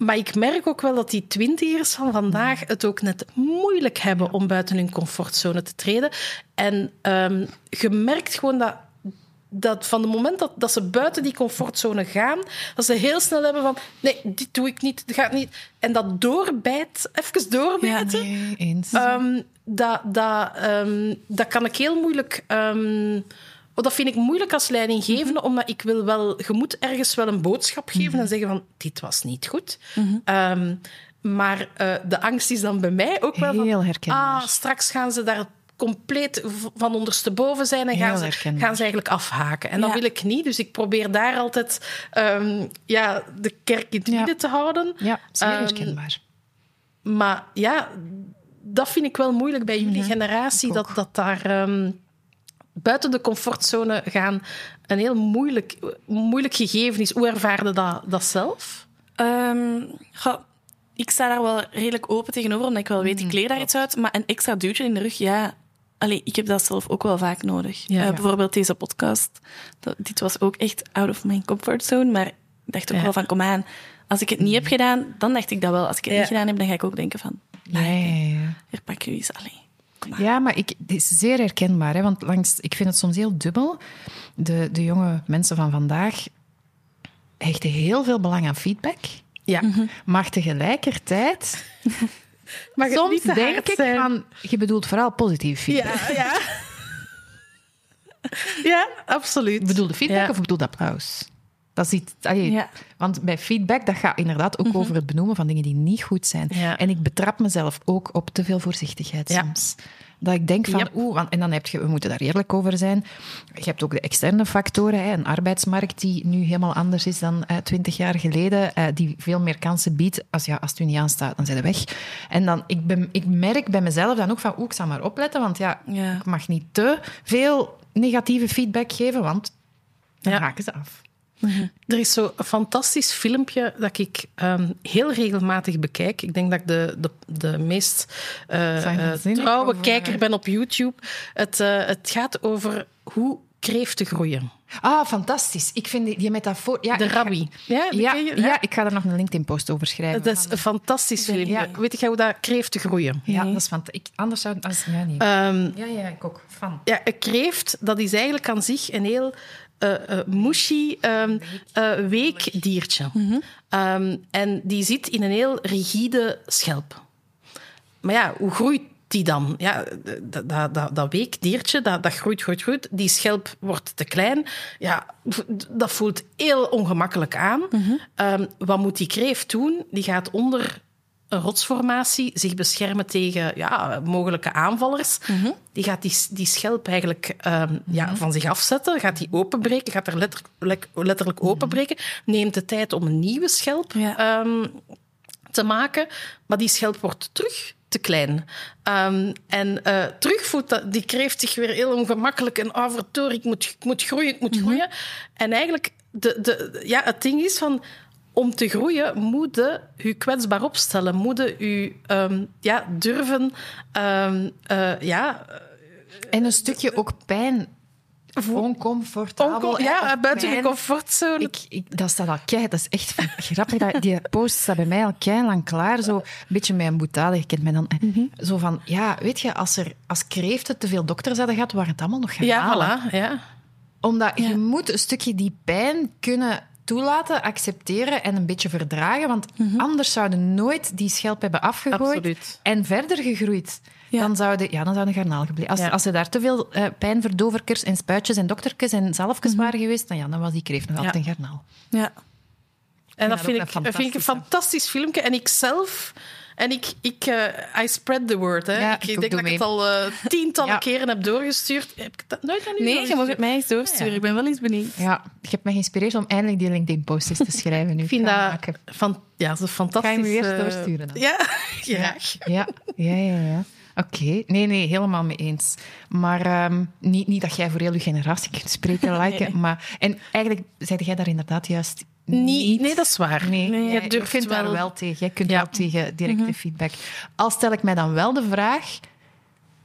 Maar ik merk ook wel dat die twintigers van vandaag het ook net moeilijk hebben om buiten hun comfortzone te treden. En um, je merkt gewoon dat dat van het moment dat, dat ze buiten die comfortzone gaan, dat ze heel snel hebben van nee, dit doe ik niet, dat gaat niet. En dat doorbijt, even doorbijten. Ja, nee, eens. Um, dat, dat, um, dat kan ik heel moeilijk... Um, Dat vind ik moeilijk als leidinggevende, mhm. omdat ik wil wel... Je moet ergens wel een boodschap geven mhm. en zeggen van, dit was niet goed. Mhm. Ehm, maar uh, de angst is dan bij mij ook wel Heel herkenbaar. Ah, straks gaan ze daar compleet van ondersteboven zijn en gaan ze, gaan ze eigenlijk afhaken. En dat wil ik niet, dus ik probeer daar altijd um, ja, de kerk in het midden te houden. Ja, zeer um, herkenbaar. Maar ja, dat vind ik wel moeilijk bij jullie generatie, dat, dat daar... Um, buiten de comfortzone gaan een heel moeilijk, moeilijk gegeven is. Hoe ervaarde dat, dat zelf? Um, ik sta daar wel redelijk open tegenover, omdat ik wel weet, ik mm, leer daar iets uit. Maar een extra duwtje in de rug, ja... Allee, ik heb dat zelf ook wel vaak nodig. Ja, uh, bijvoorbeeld deze podcast. Dat, dit was ook echt out of my comfortzone. Maar ik dacht ook ja. wel van, kom aan. Als ik het niet heb gedaan, dan dacht ik dat wel. Als ik het niet gedaan heb, dan ga ik ook denken van... Nee, hier pak je eens. Allee. Ja, maar ik, het is zeer herkenbaar. Hè, want langs, ik vind het soms heel dubbel. De, de jonge mensen van vandaag hechten heel veel belang aan feedback. Ja. Mhm. Maar tegelijkertijd... maar soms denk ik van... Je bedoelt vooral positief feedback. Ja, ja. ja absoluut. Bedoelde feedback of bedoelde applaus? Dat is Want bij feedback, dat gaat inderdaad ook mhm. over het benoemen van dingen die niet goed zijn. En ik betrap mezelf ook op te veel voorzichtigheid soms. Dat ik denk van, oeh, want, en dan heb je, we moeten daar eerlijk over zijn. Je hebt ook de externe factoren, hè, een arbeidsmarkt die nu helemaal anders is dan eh, twintig jaar geleden, eh, die veel meer kansen biedt. Als, ja, als het u niet aanstaat, dan zijn ze weg. En dan, ik, ben, ik merk bij mezelf dan ook van, oeh, ik zal maar opletten, want ja, ik mag niet te veel negatieve feedback geven, want dan raken ze af. Er is zo'n fantastisch filmpje dat ik um, heel regelmatig bekijk. Ik denk dat ik de, de, de meest uh, trouwe kijker ben op YouTube. Het, uh, het gaat over hoe kreeften groeien. Ah, fantastisch. Ik vind die, die metafoor... Ja, de rabbi. Ja, ja, ja, ik ga er nog een LinkedIn-post over schrijven. Dat is een fantastisch filmpje. Ja. Weet je hoe dat kreeften groeien? Ja, dat is fantastisch. Anders zou... Als, ja, nee. Um, ja, ja, ik ook. Van. Ja, een kreeft, dat is eigenlijk aan zich een heel uh, uh, mushy um, uh, weekdiertje. Mm um, en die zit in een heel rigide schelp. Maar ja, hoe groeit die dan? Ja, dat, dat, dat, dat weekdiertje, dat, dat groeit, groeit, groeit. Die schelp wordt te klein. Ja, dat voelt heel ongemakkelijk aan. Mm -hmm. um, wat moet die kreeft doen? Die gaat onder een rotsformatie zich beschermen tegen ja, mogelijke aanvallers. Mhm. Die gaat die, die schelp eigenlijk um, ja, mhm. van zich afzetten, gaat die openbreken, gaat er letterlijk, letterlijk mhm. openbreken, neemt de tijd om een nieuwe schelp um, te maken, maar die schelp wordt terug te klein. Um, en uh, terug voelt die kreeft zich weer heel ongemakkelijk en overtoor, ik moet, ik moet groeien, ik moet groeien. En eigenlijk, de, de, ja, het ding is van om te groeien moet je je kwetsbaar opstellen. Moet je um, ja, durven... Um, uh, ja, en een stukje ook pijn oncomfortabel. ja, buiten je comfortzone. Ik, ik, dat staat al kei, dat is echt grappig. Dat, die post staat bij mij al kei lang klaar. Zo een beetje een boetade, je kent mij dan. Mhm. Zo van, ja, weet je, als, er, als kreeften te veel dokters hadden gehad, waren het allemaal nog gaan ja, Voilà, ja, Omdat je moet een stukje die pijn kunnen toelaten, accepteren en een beetje verdragen. Want mhm. anders zouden nooit die schelp hebben afgegooid en verder gegroeid. Dan zouden ja, dan zouden garnaal gebleven. Als, als er daar te veel uh, pijnverdoverkers en spuitjes en doktertjes en zalfjes mhm. waren geweest, dan, ja, dan was die kreeft nog altijd een garnaal. Ja. En dat, vind, ik, vind ik een fantastisch filmpje. En ik zelf en ik, ik uh, I spread the word. Hè. ik, ik denk dat ik het al uh, tientallen keren heb doorgestuurd. Heb ik dat nooit aan u Nee, je mag het mij eens doorsturen. Ik ben wel eens benieuwd. Ja, je hebt mij geïnspireerd om eindelijk die LinkedIn-post te schrijven. Nu. Ik vind dat van, ja, dat is fantastisch. Ga je me eerst doorsturen dan? Ja, graag. Ja, ja, ja. ja. Oké, nee, nee, helemaal mee eens. Maar um, niet, niet dat jij voor heel je generatie kunt spreken, like, maar... En eigenlijk zei jij daar inderdaad juist niet. Nee, dat is waar. Nee, nee je durft daar wel tegen. Jij kunt wel tegen directe mhm. feedback. Al stel ik mij dan wel de vraag...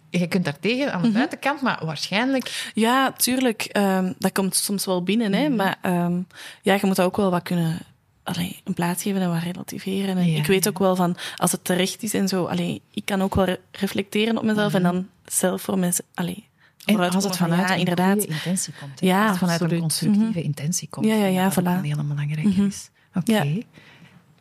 Je kunt daar tegen aan de mhm. buitenkant, maar waarschijnlijk... Ja, tuurlijk. Um, dat komt soms wel binnen, hè. Mhm. Maar um, ja, je moet dat ook wel wat kunnen allee, een plaats geven en wat relativeren. En Ik weet ook wel van, als het terecht is en zo, allee, ik kan ook wel reflecteren op mezelf en dan zelf voor mensen... Allee, en als het vanuit een inderdaad. intentie komt. Ja, als het vanuit een constructieve mhm. intentie komt. Ja, ja, ja, voilà. Dat heel belangrijk mm is. Oké.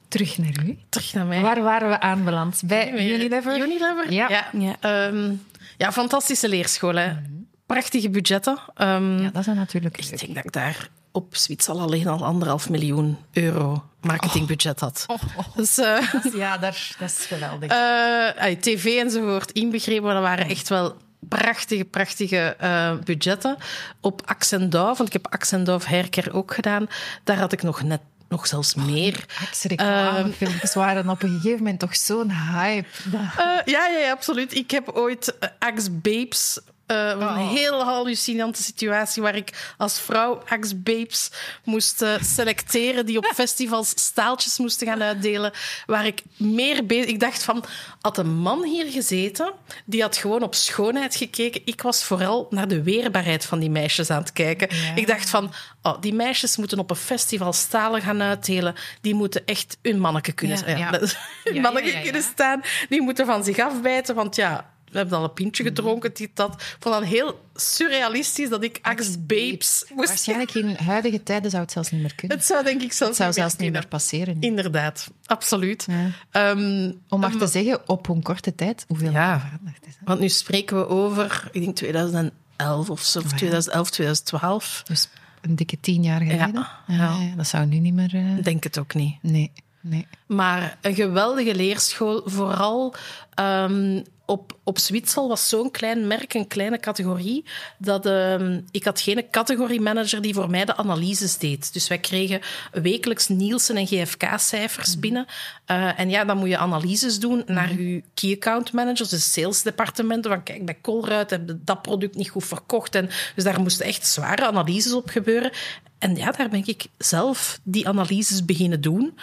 Terug naar u. Terug naar mij. Waar waren we aanbeland? Bij Unilever? Unilever? Ja. Ja, um, ja fantastische leerschool. Hè. Mhm. Prachtige budgetten. Um, ja, dat is natuurlijk Ik denk dat ik daar op Zwitser alleen al anderhalf miljoen euro marketingbudget had. Oh. Oh, Dus, uh, ja, dat, dat is geweldig. Uh, TV enzovoort inbegrepen, maar dat waren echt wel prachtige, prachtige uh, budgetten. Op Axendorf, want ik heb Axendorf Herker ook gedaan, daar had ik nog net nog zelfs meer. Axe-reclamefilmpjes waren op een gegeven moment toch zo'n hype. Uh, ja, ja, absoluut. Ik heb ooit Axe Babes uh, Een oh. heel hallucinante situatie waar ik als vrouw ex-babes moest uh, selecteren die op festivals staaltjes moesten gaan uitdelen. Waar ik meer bezig... Ik dacht van, had een man hier gezeten, die had gewoon op schoonheid gekeken. Ik was vooral naar de weerbaarheid van die meisjes aan het kijken. Ik dacht van, oh, die meisjes moeten op een festival stalen gaan uitdelen. Die moeten echt hun manneke kunnen, ja, kunnen staan. Die moeten van zich afbijten, want ja we hebben al een pintje mhm. gedronken, dit, dat. Ik vond dat heel surrealistisch dat ik Axe Babes moest... Waarschijnlijk in huidige tijden zou het zelfs niet meer kunnen. Het zou denk ik zelfs, het zou zelfs niet meer passeren. Inderdaad, absoluut. Ehm, Om maar te zeggen, op een korte tijd, hoeveel ja, veranderd is. Want nu spreken we over, ik denk 2011 of zo, 2011, 2012. Dus een dikke tien jaar geleden. Ja. ja dat zou nu niet meer... Uh... Denk het ook niet. Nee. Nee. Maar een geweldige leerschool, vooral um, op, op Zwitsal was zo'n klein merk, een kleine categorie, dat uh, ik had geen categoriemanager die voor mij de analyses deed. Dus wij kregen wekelijks Nielsen en GFK-cijfers mhm. binnen. Uh, en ja, dan moet je analyses doen naar mhm. je key account managers, dus salesdepartementen. Van kijk, bij Colruyt heb je dat product niet goed verkocht. En, dus daar moesten echt zware analyses op gebeuren. En ja, daar ben ik zelf die analyses beginnen doen.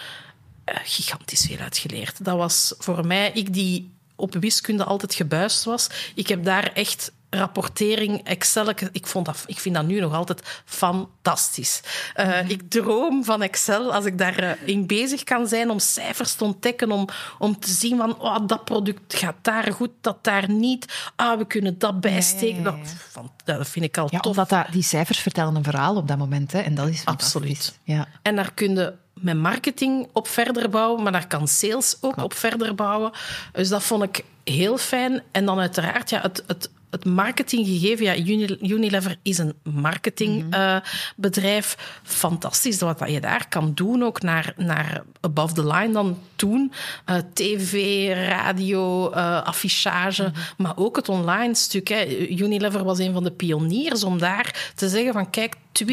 Uh, gigantisch veel uitgeleerd. Dat was voor mij, ik die op wiskunde altijd gebuist was. Ik heb daar echt rapportering, Excel. Ik, vond dat, ik vind dat nu nog altijd fantastisch. Uh, mm Ik droom van Excel als ik daarin uh, bezig kan zijn om cijfers te ontdekken, om, om te zien van oh, dat product gaat daar goed, dat daar niet. Ah, we kunnen dat bijsteken. Ja, ja, ja, dat, dat, vind ik al tof. Omdat dat, die cijfers vertellen een verhaal op dat moment. Hè, en dat is Absoluut. Ja. En daar kun je met marketing op verder bouwen, maar daar kan sales ook op verder bouwen. Dus dat vond ik heel fijn. En dan uiteraard ja, het, het het marketinggegeven, ja, Unilever is een marketingbedrijf. Mhm. Uh, Fantastisch wat je daar kan doen, ook naar, naar above the line dan toen. Uh, TV, radio, uh, affichage, mhm. maar ook het online stuk. Hè. Unilever was een van de pioniers om daar te zeggen van kijk, 20%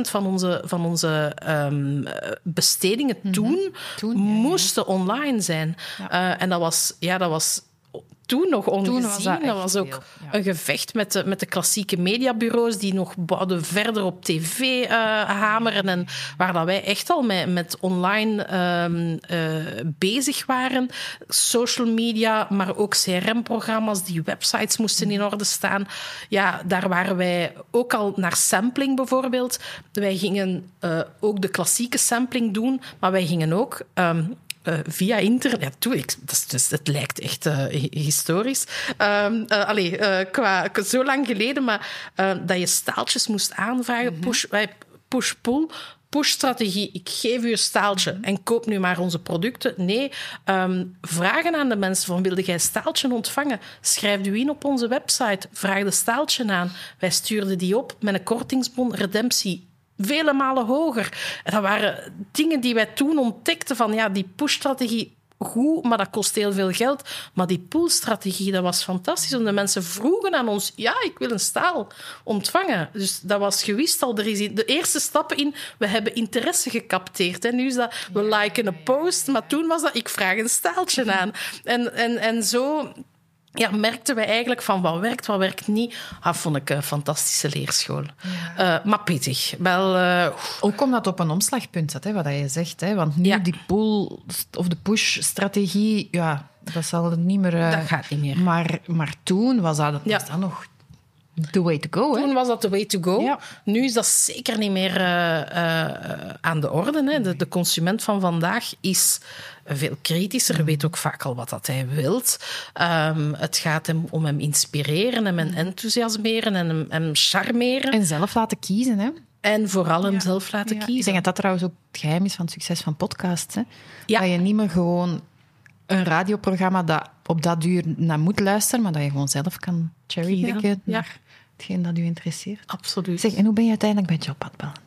van onze, van onze um, bestedingen mhm. toen, toen moesten online zijn. Ja. en dat was, ja, dat was toen nog ongezien. was dat, was ook een gevecht met de, met de klassieke mediabureaus die nog bouwden verder op tv uh, hameren. En waar dat wij echt al met, met online uh, uh, bezig waren. Social media, maar ook CRM-programma's, die websites moesten in orde staan. Ja, daar waren wij ook al naar sampling bijvoorbeeld. Wij gingen uh, ook de klassieke sampling doen, maar wij gingen ook um, uh, via internet. Toe, ik, dat, dus, het lijkt echt uh, historisch. Um, uh, allee, qua, zo lang geleden, maar dat je staaltjes moest aanvragen. Mm -hmm. Push, push-pull. Push-strategie. Ik geef u een staaltje mhm. en koop nu maar onze producten. Nee, um, vragen aan de mensen van wilde jij staaltje ontvangen? Schrijf u in op onze website. Vraag de staaltje aan. Wij stuurden die op met een kortingsbon, redemptie vele malen hoger. En dat waren dingen die wij toen ontdekten van ja, die push-strategie goed, maar dat kost heel veel geld. Maar die poolstrategie, dat was fantastisch. Want de mensen vroegen aan ons, ja, ik wil een staal ontvangen. Dus dat was gewist al. Er is de eerste stappen in, we hebben interesse gecapteerd. En nu is dat, we liken een post, maar toen was dat, ik vraag een staaltje aan. En, en, en zo ja, merkten we eigenlijk van wat werkt, wat werkt niet. Ah, vond ik een fantastische leerschool. Ja. Uh, maar pittig. Wel, uh, Ook omdat op een omslagpunt zat, hè, wat je zegt. Hè, want nu die pull of de push-strategie, ja, dat zal niet meer... Uh, dat gaat niet meer. Maar, maar toen was dat, ja. dat nog the way to go. Toen was dat the way to go. Ja. Nu is dat zeker niet meer uh, uh, aan de orde. Hè. De, de, consument van vandaag is veel kritischer, weet ook vaak al wat dat hij wilt. Um, het gaat hem om hem inspireren en hem enthousiasmeren en hem, hem charmeren. En zelf laten kiezen, hè? En vooral hem zelf laten kiezen. Ik denk dat dat trouwens ook het geheim is van het succes van podcasts. Hè? Dat je niet meer gewoon een radioprogramma dat op dat duur naar moet luisteren, maar dat je gewoon zelf kan cherrypicken ja hetgeen dat u interesseert. Absoluut. Zeg, en hoe ben je uiteindelijk bij Jobpad beland?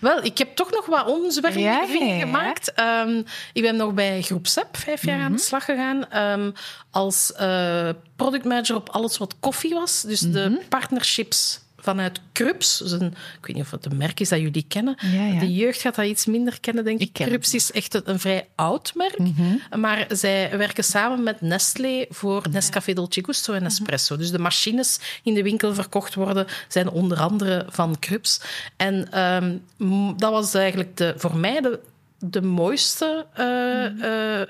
Wel, ik heb toch nog wat omzwervingen gemaakt. Um, ik ben nog bij Groep SEP vijf jaar aan de mhm. slag gegaan. Um, als uh, productmanager op alles wat koffie was. Dus de mhm. partnerships vanuit Krups. Dus een, ik weet niet of het een merk is dat jullie kennen. De jeugd gaat dat iets minder kennen, denk ik. Krups is echt een, vrij oud merk. Mhm. Maar zij werken samen met Nestlé voor Nescafé Dolce Gusto en Nespresso. Dus de machines in de winkel verkocht worden, zijn onder andere van Krups. En ehm, dat was eigenlijk de, voor mij de, de mooiste... Uh,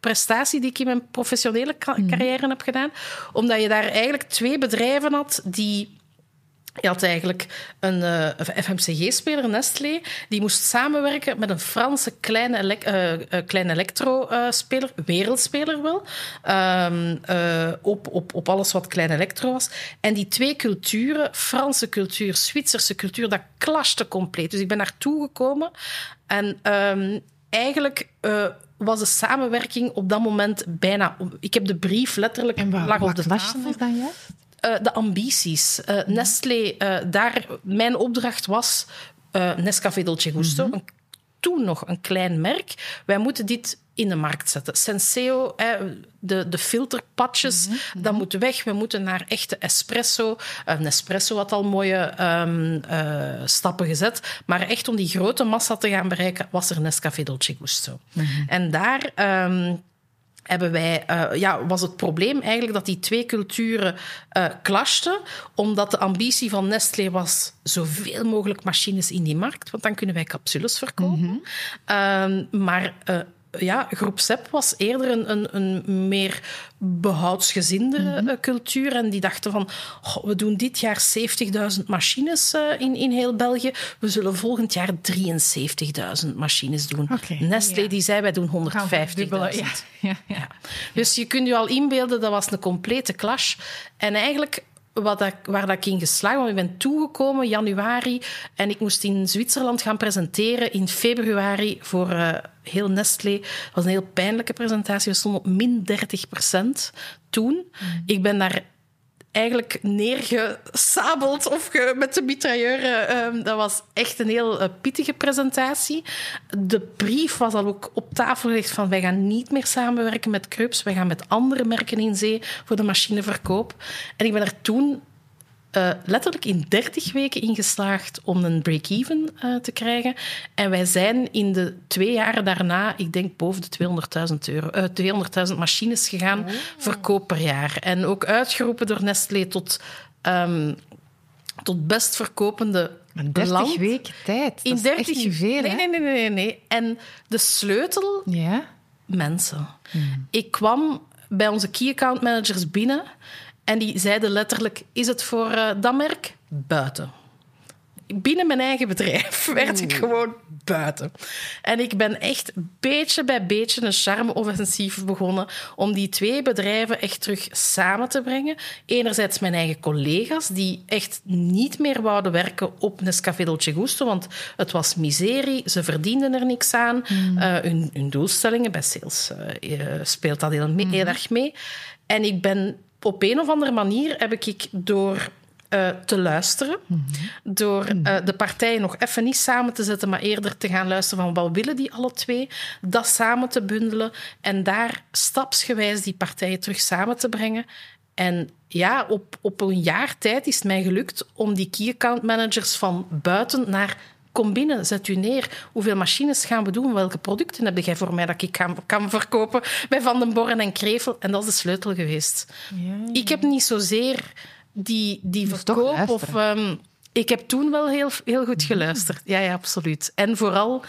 prestatie die ik in mijn professionele mhm. carrière heb gedaan. Omdat je daar eigenlijk twee bedrijven had die je had eigenlijk een uh, eh, FMCG-speler, Nestlé, die moest samenwerken met een Franse kleine, ele uh, kleine elektro-speler, wereldspeler wel, um, op, op, op alles wat klein elektro was. En die twee culturen, Franse cultuur, Zwitserse cultuur, dat clashte compleet. Dus ik ben naartoe gekomen en um, eigenlijk was de samenwerking op dat moment bijna... Ik heb de brief letterlijk en waar, lag op de tafel. dan uh, de ambities. Uh, Nestlé, uh, daar, mijn opdracht was Nescafé Dolce Gusto, mhm. toen nog een klein merk. Wij moeten dit in de markt zetten. Senseo, de, de filterpatjes, mm dat moet weg. We moeten naar echte espresso. Een espresso had al mooie ehm, eh, stappen gezet. Maar echt om die grote massa te gaan bereiken, was er Nescafé Dolce Gusto. Mhm. En daar... Um, hebben wij, uh, ja, was het probleem eigenlijk dat die twee culturen uh, clashten, omdat de ambitie van Nestlé was zoveel mogelijk machines in die markt, want dan kunnen wij capsules verkopen. Mm -hmm. maar uh, ja, groep SEP was eerder een, een, een meer behoudsgezindere mm cultuur. En die dachten van, we doen dit jaar 70.000 machines uh, in, in heel België. We zullen volgend jaar 73.000 machines doen. Okay, Nestlé die zei, wij doen 150.000. Ja. Ja, ja. Dus je kunt je al inbeelden, dat was een complete clash. En eigenlijk wat dat, waar dat ik in geslaagd want ik ben toegekomen januari en ik moest in Zwitserland gaan presenteren in februari voor uh, heel Nestlé. Dat was een heel pijnlijke presentatie. We stonden op min 30 procent toen. Mm. Ik ben daar eigenlijk neergesabeld of met de mitrailleur. Uh, dat was echt een heel uh, pittige presentatie. De brief was al ook op tafel gelegd van wij gaan niet meer samenwerken met Krups, wij gaan met andere merken in zee voor de machineverkoop. En ik ben er toen uh, letterlijk in 30 weken ingeslaagd om een break-even uh, te krijgen. En wij zijn in de twee jaren daarna, ik denk boven de 200.000 euro, uh, 200.000 machines gegaan, oh. verkoop per jaar. En ook uitgeroepen door Nestlé tot, um, tot best verkopende een 30 weken tijd. Dat in 30 is veel, nee, nee, nee, nee, nee. En de sleutel? Ja? Mensen. Hmm. Ik kwam bij onze key account managers binnen en die zeiden letterlijk: Is het voor uh, dat merk? Buiten. Binnen mijn eigen bedrijf werd ik gewoon buiten. En ik ben echt beetje bij beetje een charme-offensief begonnen om die twee bedrijven echt terug samen te brengen. Enerzijds mijn eigen collega's, die echt niet meer wouden werken op Nescafé Dolce Gusto, want het was miserie, ze verdienden er niks aan. Mm. Uh, hun, hun, doelstellingen bij sales uh, speelt dat heel, mm. heel erg mee. En ik ben op een of andere manier heb ik door uh, te luisteren. Mm -hmm. Door uh, de partijen nog even niet samen te zetten, maar eerder te gaan luisteren van wat willen die alle twee. Dat samen te bundelen en daar stapsgewijs die partijen terug samen te brengen. En ja, op, op een jaar tijd is het mij gelukt om die key account managers van buiten naar kom binnen, zet u neer. Hoeveel machines gaan we doen? Welke producten heb jij voor mij dat ik kan, kan verkopen bij Van den Borren en Krevel? En dat is de sleutel geweest. Ja. Ik heb niet zozeer die, die verkoop of... Um, ik heb toen wel heel, heel goed geluisterd. Ja, ja, absoluut. En vooral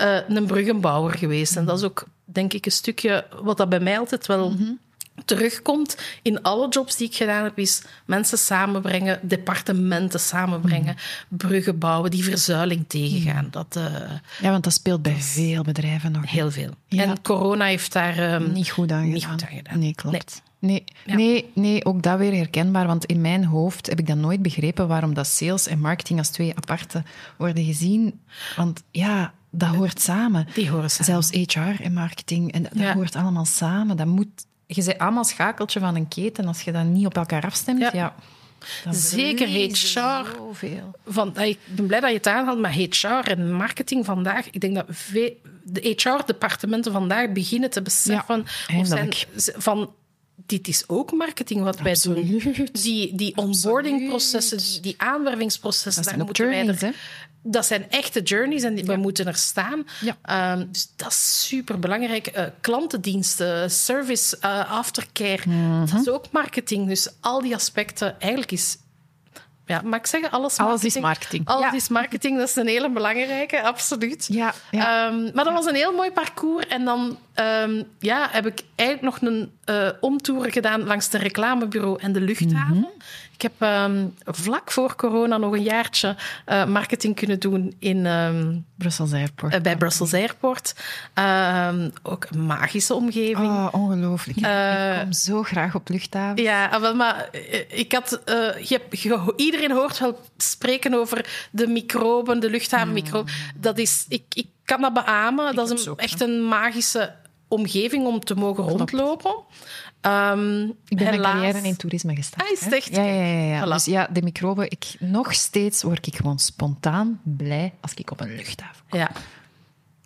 uh, een bruggenbouwer geweest. En dat is ook, denk ik, een stukje wat dat bij mij altijd wel... Mm -hmm terugkomt in alle jobs die ik gedaan heb, is mensen samenbrengen, departementen samenbrengen, mm. bruggen bouwen, die verzuiling tegengaan. Mm. Dat, uh, ja, want dat speelt bij veel bedrijven nog. Heel veel. En corona heeft daar um, niet, goed aan, niet goed aan gedaan. Nee, klopt. Nee. Nee, nee, nee, ook dat weer herkenbaar. Want in mijn hoofd heb ik dat nooit begrepen waarom dat sales en marketing als twee aparte worden gezien. Want ja, dat hoort samen. Die horen samen. Zelfs HR en marketing. En dat, dat hoort allemaal samen. Dat moet je bent allemaal schakeltje van een keten. Als je dat niet op elkaar afstemt, ja. ja Zeker HR. Van, ik ben blij dat je het aanhaalt, maar HR en marketing vandaag, ik denk dat de HR-departementen vandaag beginnen te beseffen ja, zijn, van dit is ook marketing wat wij doen. Die, die onboardingprocessen, die aanwervingsprocessen, daar moeten wij er, dat zijn echte journeys en we moeten er staan. Ja. Um, dus dat is super belangrijk. Uh, klantendiensten, service, uh, aftercare, mm dat is ook marketing. Dus al die aspecten, eigenlijk is ja, mag ik zeggen, alles, alles is marketing. Alles is marketing, dat is een hele belangrijke, absoluut. Ja. Um, maar dat was een heel mooi parcours. En dan um, ja, heb ik eigenlijk nog een uh, omtoer gedaan langs de reclamebureau en de luchthaven. Mm ik heb um, vlak voor corona nog een jaartje uh, marketing kunnen doen in... Um, Brussels Airport. Uh, bij Brussels Airport. Um, ook een magische omgeving. Oh, ongelooflijk. Ik kom zo graag op luchthaven. Ja, ah, wel, maar ik had... Je hebt, iedereen hoort wel spreken over de microben, de luchthavenmicroben. Mm. Dat is... Ik, ik kan dat beamen. Ik dat is een, echt een magische omgeving om te mogen rondlopen. Um, ik ben helaas... mijn carrière in toerisme gestart. Ah, is echt? Ja, ja, ja. ja. Dus ja, de microben, ik, nog steeds word ik gewoon spontaan blij als ik op een luchthaven kom. Ja.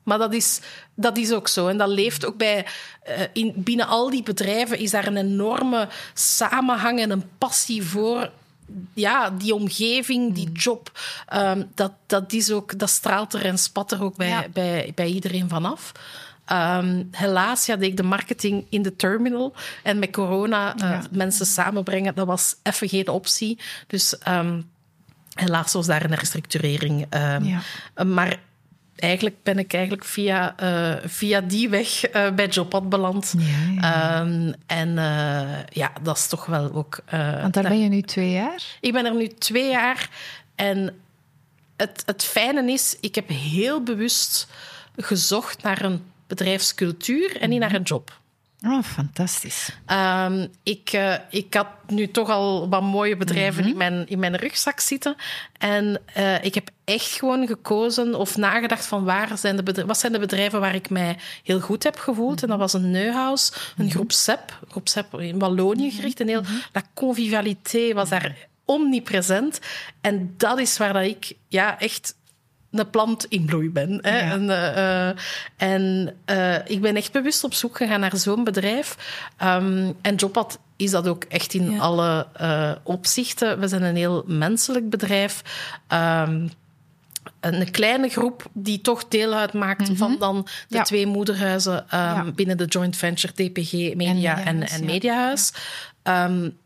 Maar dat is, dat is ook zo. En dat leeft ook bij... Uh, in, binnen al die bedrijven is daar een enorme samenhang en een passie voor ja, die omgeving, die mm. job, um, dat, dat, is ook, dat straalt er en spat er ook bij, bij, bij iedereen vanaf. Um, helaas ja, deed ik de marketing in de terminal. En met corona uh, mensen samenbrengen, dat was even geen optie. Dus um, helaas was daar een herstructurering. Ja. Maar eigenlijk ben ik eigenlijk via, uh, via die weg uh, bij Jobpad beland. Ja, ja. Um, en uh, ja, dat is toch wel ook... Want daar ben je nu twee jaar? Ik ben er nu twee jaar. En het, het fijne is, ik heb heel bewust gezocht naar een bedrijfscultuur en niet naar een job. Oh, fantastisch. Um, ik, uh, ik had nu toch al wat mooie bedrijven in, mhm. mijn, in mijn rugzak zitten. En uh, ik heb echt gewoon gekozen of nagedacht van waar zijn de bedrijven, wat zijn de bedrijven waar ik mij heel goed heb gevoeld. En dat was een Neuhaus, een mhm. groep SEP, groep SEP in Wallonië mhm. gericht. En heel, la convivialité was daar omnipresent. En dat is waar dat ik ja, echt een plant in bloei ben. Hè. En, uh, en uh, ik ben echt bewust op zoek gegaan naar zo'n bedrijf. Um, en Jobpad is dat ook echt in ja. alle uh, opzichten. We zijn een heel menselijk bedrijf. Um, een kleine groep die toch deel uitmaakt mm -hmm. van dan de ja. twee moederhuizen um, ja. binnen de joint venture DPG Media en, en, en Mediahuis. Um,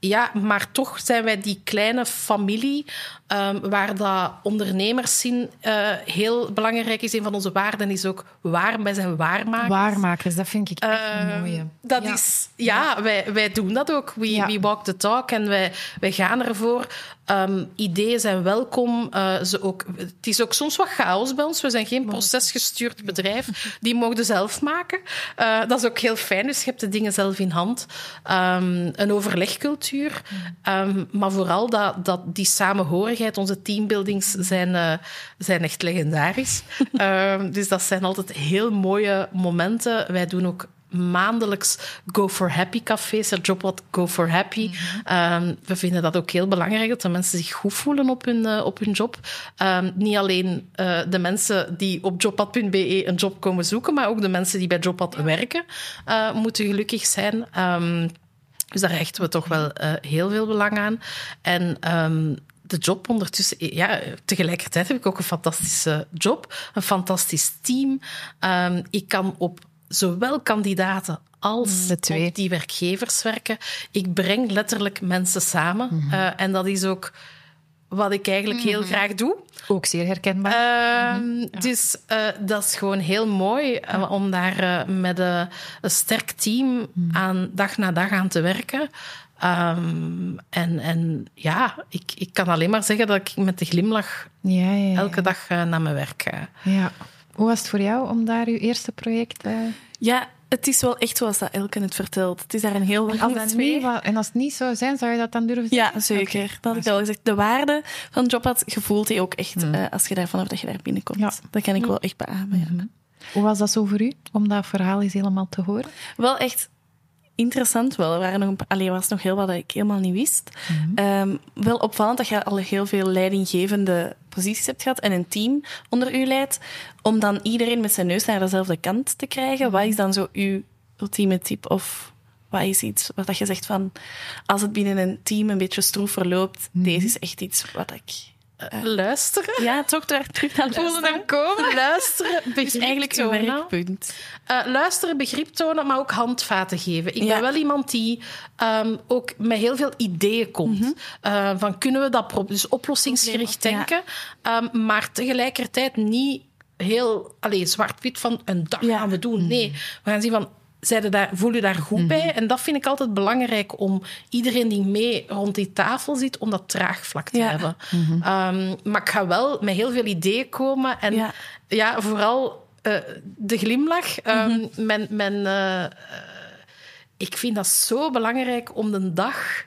ja, maar toch zijn wij die kleine familie um, waar dat ondernemerszin uh, heel belangrijk is. Een van onze waarden is ook waar. Wij zijn waarmakers. Waarmakers, dat vind ik echt uh, een mooie. Dat ja. is, ja, ja, Wij, wij doen dat ook. We, ja. we walk the talk en wij, wij gaan ervoor. Um, ideeën zijn welkom. Uh, ze ook, het is ook soms wat chaos bij ons. We zijn geen procesgestuurd bedrijf. Die mogen zelf maken. Uh, dat is ook heel fijn. Dus je hebt de dingen zelf in hand. Um, een overlegcultuur. Um, maar vooral dat, dat die samenhorigheid, onze teambuildings zijn, uh, zijn echt legendarisch. dus dat zijn altijd heel mooie momenten. Wij doen ook maandelijks Go for Happy cafés, Jobpad Go for Happy. Mm um, we vinden dat ook heel belangrijk, dat de mensen zich goed voelen op hun, uh, op hun job. Um, niet alleen uh, de mensen die op jobpad.be een job komen zoeken, maar ook de mensen die bij Jobpad werken, uh, moeten gelukkig zijn. Um, dus daar hechten we toch wel heel veel belang aan. En de job ondertussen. Ja, tegelijkertijd heb ik ook een fantastische job, een fantastisch team. Um, ik kan op zowel kandidaten als de die werkgevers werken. Ik breng letterlijk mensen samen. Mm -hmm. uh, en dat is ook wat ik eigenlijk heel mhm. graag doe. Ook zeer herkenbaar. Uh, mm -hmm. Dus uh, dat is gewoon heel mooi ja. om daar met een sterk team mm -hmm. aan dag na dag aan te werken. Um, en, en ja, ik, ik kan alleen maar zeggen dat ik met de glimlach ja, ja, elke dag naar mijn werk ga. Ja. Hoe was het voor jou om daar je eerste project... Uh... Ja, het is wel echt zoals dat Elke het vertelt. Het is daar een heel en als, dat niet, en als het niet zou zijn, zou je dat dan durven zeggen? Ja, zeker. Okay. Dat had ik al gezegd. De waarde van Jobpad gevoelt je ook echt mm. uh, als je daar vanaf dat je daar binnenkomt. Ja. Dat kan ik wel echt beamen. Ja. Mm Hoe was dat zo voor u, om dat verhaal eens helemaal te horen? Wel echt interessant wel. Er waren nog een, was nog heel wat dat ik helemaal niet wist. Mm -hmm. um, wel opvallend dat je al heel veel leidinggevende posities hebt gehad en een team onder u leidt, om dan iedereen met zijn neus naar dezelfde kant te krijgen. Wat is dan zo uw ultieme tip? Of wat is iets wat je zegt van, als het binnen een team een beetje stroef verloopt, mm -hmm. deze is echt iets wat ik uh, luisteren. Ja, toch daar terug naar luisteren. komen. Luisteren, begrip dus eigenlijk tonen. werkpunt. Uh, luisteren, begrip tonen, maar ook handvaten geven. Ik ja. ben wel iemand die um, ook met heel veel ideeën komt. Mm -hmm. uh, van kunnen we dat... Dus oplossingsgericht denken. Ja. Um, maar tegelijkertijd niet heel zwart-wit van een dag gaan we doen. Nee, we gaan zien van daar, voel je daar goed bij? Mhm. En dat vind ik altijd belangrijk om iedereen die mee rond die tafel zit, om dat traagvlak te ja. hebben. Mm -hmm. um, maar ik ga wel met heel veel ideeën komen. En ja, ja vooral uh, de glimlach. Um, mm -hmm. mijn, uh, ik vind dat zo belangrijk om de dag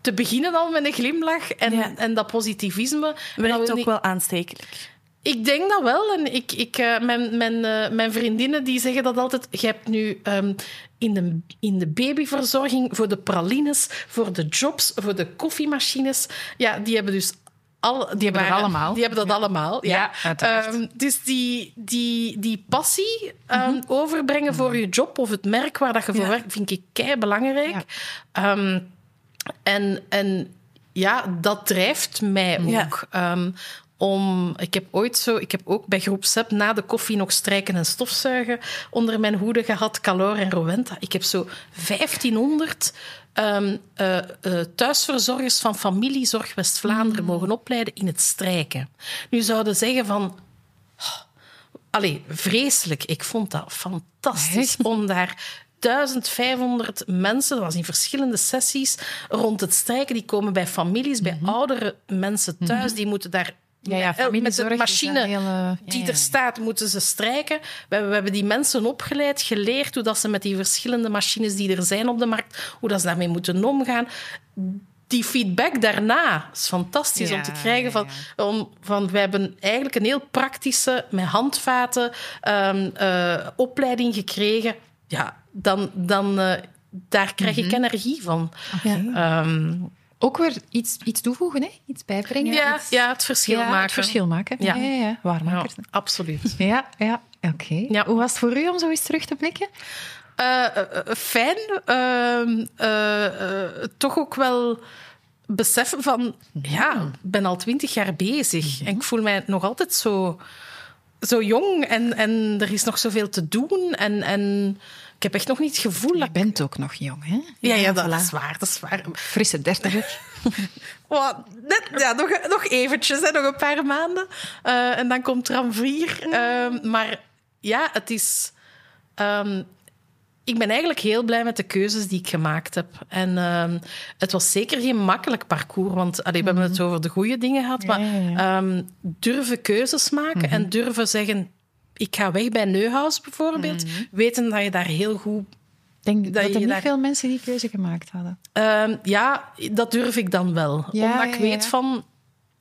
te beginnen al met een glimlach en, ja. en dat positieve. Werkt ook niet... wel aanstekelijk Ik denk dat wel. En ik, ik, uh, mijn, mijn, uh, mijn vriendinnen die zeggen dat altijd. Je hebt nu um, in, de, in de babyverzorging voor de pralines, voor de jobs, voor de koffiemachines. Ja, die hebben dus al, die, hebben dat allemaal. Die hebben dat ja. allemaal, ja. ja um, dus die, die, die passie um, mm -hmm. overbrengen voor je job of het merk waar dat je voor ja. werkt, vind ik kei belangrijk. Um, en, en ja, dat drijft mij ook. Om, ik heb ooit zo, ik heb ook bij groep SEP na de koffie nog strijken en stofzuigen onder mijn hoede gehad, Calor en Rowenta. Ik heb zo 1500 um, uh, uh, thuisverzorgers van familiezorg West-Vlaanderen mm. mogen opleiden in het strijken. Nu zouden zeggen van. Oh, allee, vreselijk. Ik vond dat fantastisch om daar 1500 mensen, dat was in verschillende sessies, rond het strijken. Die komen bij families, bij mm -hmm. oudere mensen thuis. Mm -hmm. Die moeten daar ja, ja, met de machine die er staat, moeten ze strijken. We, we, hebben die mensen opgeleid, geleerd hoe dat ze met die verschillende machines die er zijn op de markt, hoe dat ze daarmee moeten omgaan. Die feedback daarna is fantastisch om te krijgen. Van, om, van, we hebben eigenlijk een heel praktische, met handvaten, um, uh, opleiding gekregen. Ja, dan, dan uh, daar krijg ik mm -hmm. energie van. Okay. Um, ook weer iets, iets toevoegen, hè? iets bijbrengen. Ja, iets... ja het verschil ja, maken. Het verschil maken. Ja, ja, ja, ja. waarmakers. Ja, absoluut. Ja, ja. oké. Okay. Ja. Hoe was het voor u om zo eens terug te blikken? Uh, uh, fijn. Uh, toch ook wel beseffen van... Ja, ik ben al twintig jaar bezig. En ik voel mij nog altijd zo, zo jong. En, en er is nog zoveel te doen. En... en ik heb echt nog niet het gevoel... Je bent ook nog jong, hè? Ja, ja dat, dat is waar, dat is waar. Frisse dertiger. oh, net, ja, nog, nog eventjes, hè, nog een paar maanden. Uh, en dan komt Ram 4. Uh, maar ja, het is... Um, ik ben eigenlijk heel blij met de keuzes die ik gemaakt heb. En uh, het was zeker geen makkelijk parcours, want allee, we hebben het over de goede dingen gehad, maar ja, ja, ja. Um, durven keuzes maken mm -hmm. en durven zeggen ik ga weg bij Neuhaus bijvoorbeeld, mm -hmm. weten dat je daar heel goed... Denk dat, dat er niet daar... veel mensen die keuze gemaakt hadden. Uh, ja, dat durf ik dan wel. Ja, Omdat ik ja, weet ja. van...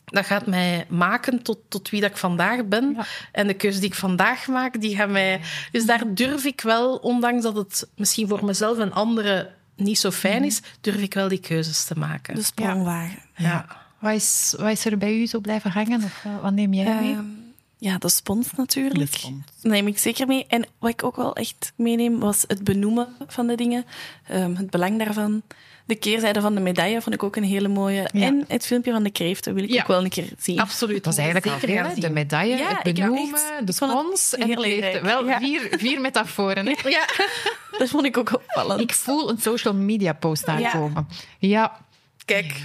Dat gaat mij maken tot, tot wie dat ik vandaag ben. En de keuze die ik vandaag maak, die gaat mij... Dus daar durf ik wel, ondanks dat het misschien voor mezelf en anderen niet zo fijn is, durf ik wel die keuzes te maken. De sprongwagen. Ja. Wat, is, wat is er bij u zo blijven hangen? Of wat neem jij mee? Um, ja, de spons natuurlijk. De spons. Dat neem ik zeker mee. En wat ik ook wel echt meeneem, was het benoemen van de dingen. Um, het belang daarvan. De keerzijde van de medaille vond ik ook een hele mooie. Ja. En het filmpje van de kreeften wil ik ja. ook wel een keer zien. Absoluut. Dat is eigenlijk al veel. De medaille, ja, het benoemen, de spons en de kreeften. Wel vier, vier metaforen. Hè? Ja, dat vond ik ook opvallend. Ik voel een social media post aankomen. Ja. Kijk.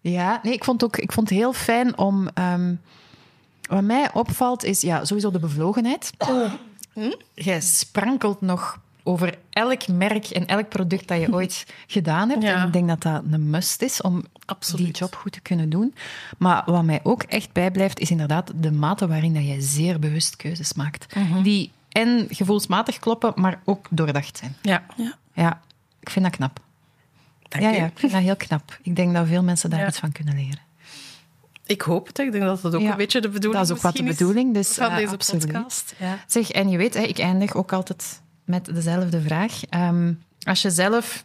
Ja, nee, ik vond, ook, ik vond het heel fijn om... Um, wat mij opvalt is ja, sowieso de bevlogenheid. Oh. Hm? Jij sprankelt nog over elk merk en elk product dat je ooit gedaan hebt. Ja. En ik denk dat dat een must is om Absoluut. die job goed te kunnen doen. Maar wat mij ook echt bijblijft, is inderdaad de mate waarin dat je zeer bewust keuzes maakt. Mhm. Die en gevoelsmatig kloppen, maar ook doordacht zijn. Ja. ja. ja ik vind dat knap. Dank ja, je. ja, ik vind dat heel knap. Ik denk dat veel mensen daar ja. iets van kunnen leren. Ik hoop het. Ik denk dat dat ook ja, een beetje de bedoeling is. Dat is ook wat de bedoeling dus, van deze absoluut. podcast. Ja. Zeg, en je weet, ik eindig ook altijd met dezelfde vraag. Um, als je zelf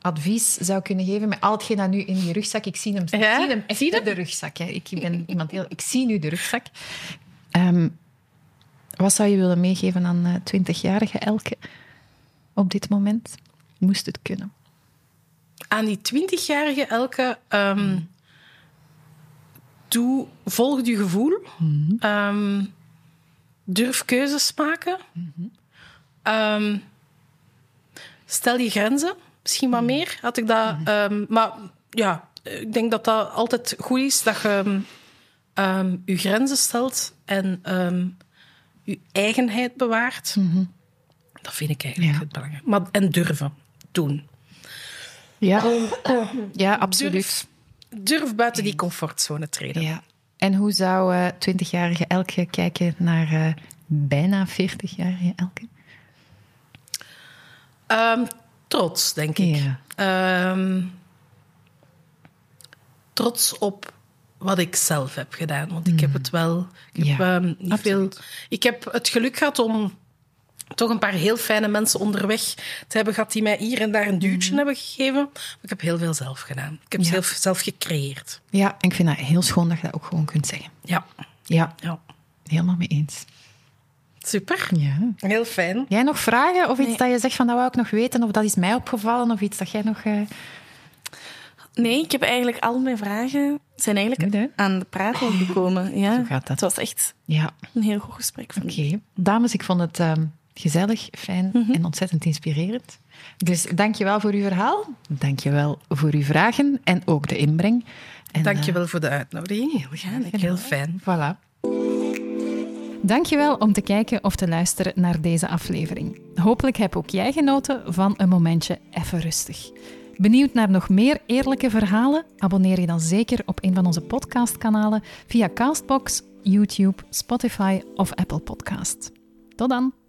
advies zou kunnen geven met al hetgeen dat nu in je rugzak... Ik zie hem, ja? ik zie hem echt zie de rugzak. Hè. Ik ben iemand heel... Ik zie nu de rugzak. Um, wat zou je willen meegeven aan uh, 20-jarige Elke op dit moment? Moest het kunnen? Aan die 20-jarige Elke... Um, hmm doe, volg je gevoel. Mm -hmm. um, durf keuzes maken. Mm -hmm. um, stel je grenzen. Misschien wat meer had ik dat. Mhm. Um, maar ja, ik denk dat dat altijd goed is dat je je grenzen stelt en je eigenheid bewaart. Mm -hmm. Dat vind ik eigenlijk ja. het belangrijkste. Maar, en durven doen. Ja, ja absoluut. Durf, durf buiten die comfortzone treden. Ja. En hoe zou uh, 20-jarige Elke kijken naar uh, bijna 40-jarige Elke? Um, trots, denk ik. Ja. Um, trots op wat ik zelf heb gedaan. Want ik heb mm. het wel... Ik heb, ehm, niet veel, ik heb het geluk gehad om toch een paar heel fijne mensen onderweg te hebben gehad die mij hier en daar een duwtje mm. hebben gegeven. Maar ik heb heel veel zelf gedaan. Ik heb zelf, zelf gecreëerd. Ja, en ik vind dat heel schoon dat je dat ook gewoon kunt zeggen. Ja. Ja, ja. helemaal mee eens. Super. Ja. Heel fijn. Jij nog vragen? Of iets dat je zegt van dat wou ik nog weten? Of dat is mij opgevallen? Of iets dat jij nog... Uh... Nee, ik heb eigenlijk al mijn vragen zijn eigenlijk aan de praat gekomen. Ja, Zo gaat dat. Het was echt ja. een heel goed gesprek. Oké. Dames, ik vond het ehm, gezellig, fijn mhm. en ontzettend inspirerend. Dus dank je wel voor uw verhaal. Dank je wel voor uw vragen en ook de inbreng. En, dank je wel voor de uitnodiging. Heel, graag. heel fijn. Voilà. Dankjewel om te kijken of te luisteren naar deze aflevering. Hopelijk heb ook jij genoten van een momentje even rustig. Benieuwd naar nog meer eerlijke verhalen? Abonneer je dan zeker op een van onze podcastkanalen via Castbox, YouTube, Spotify of Apple Podcast. Tot dan!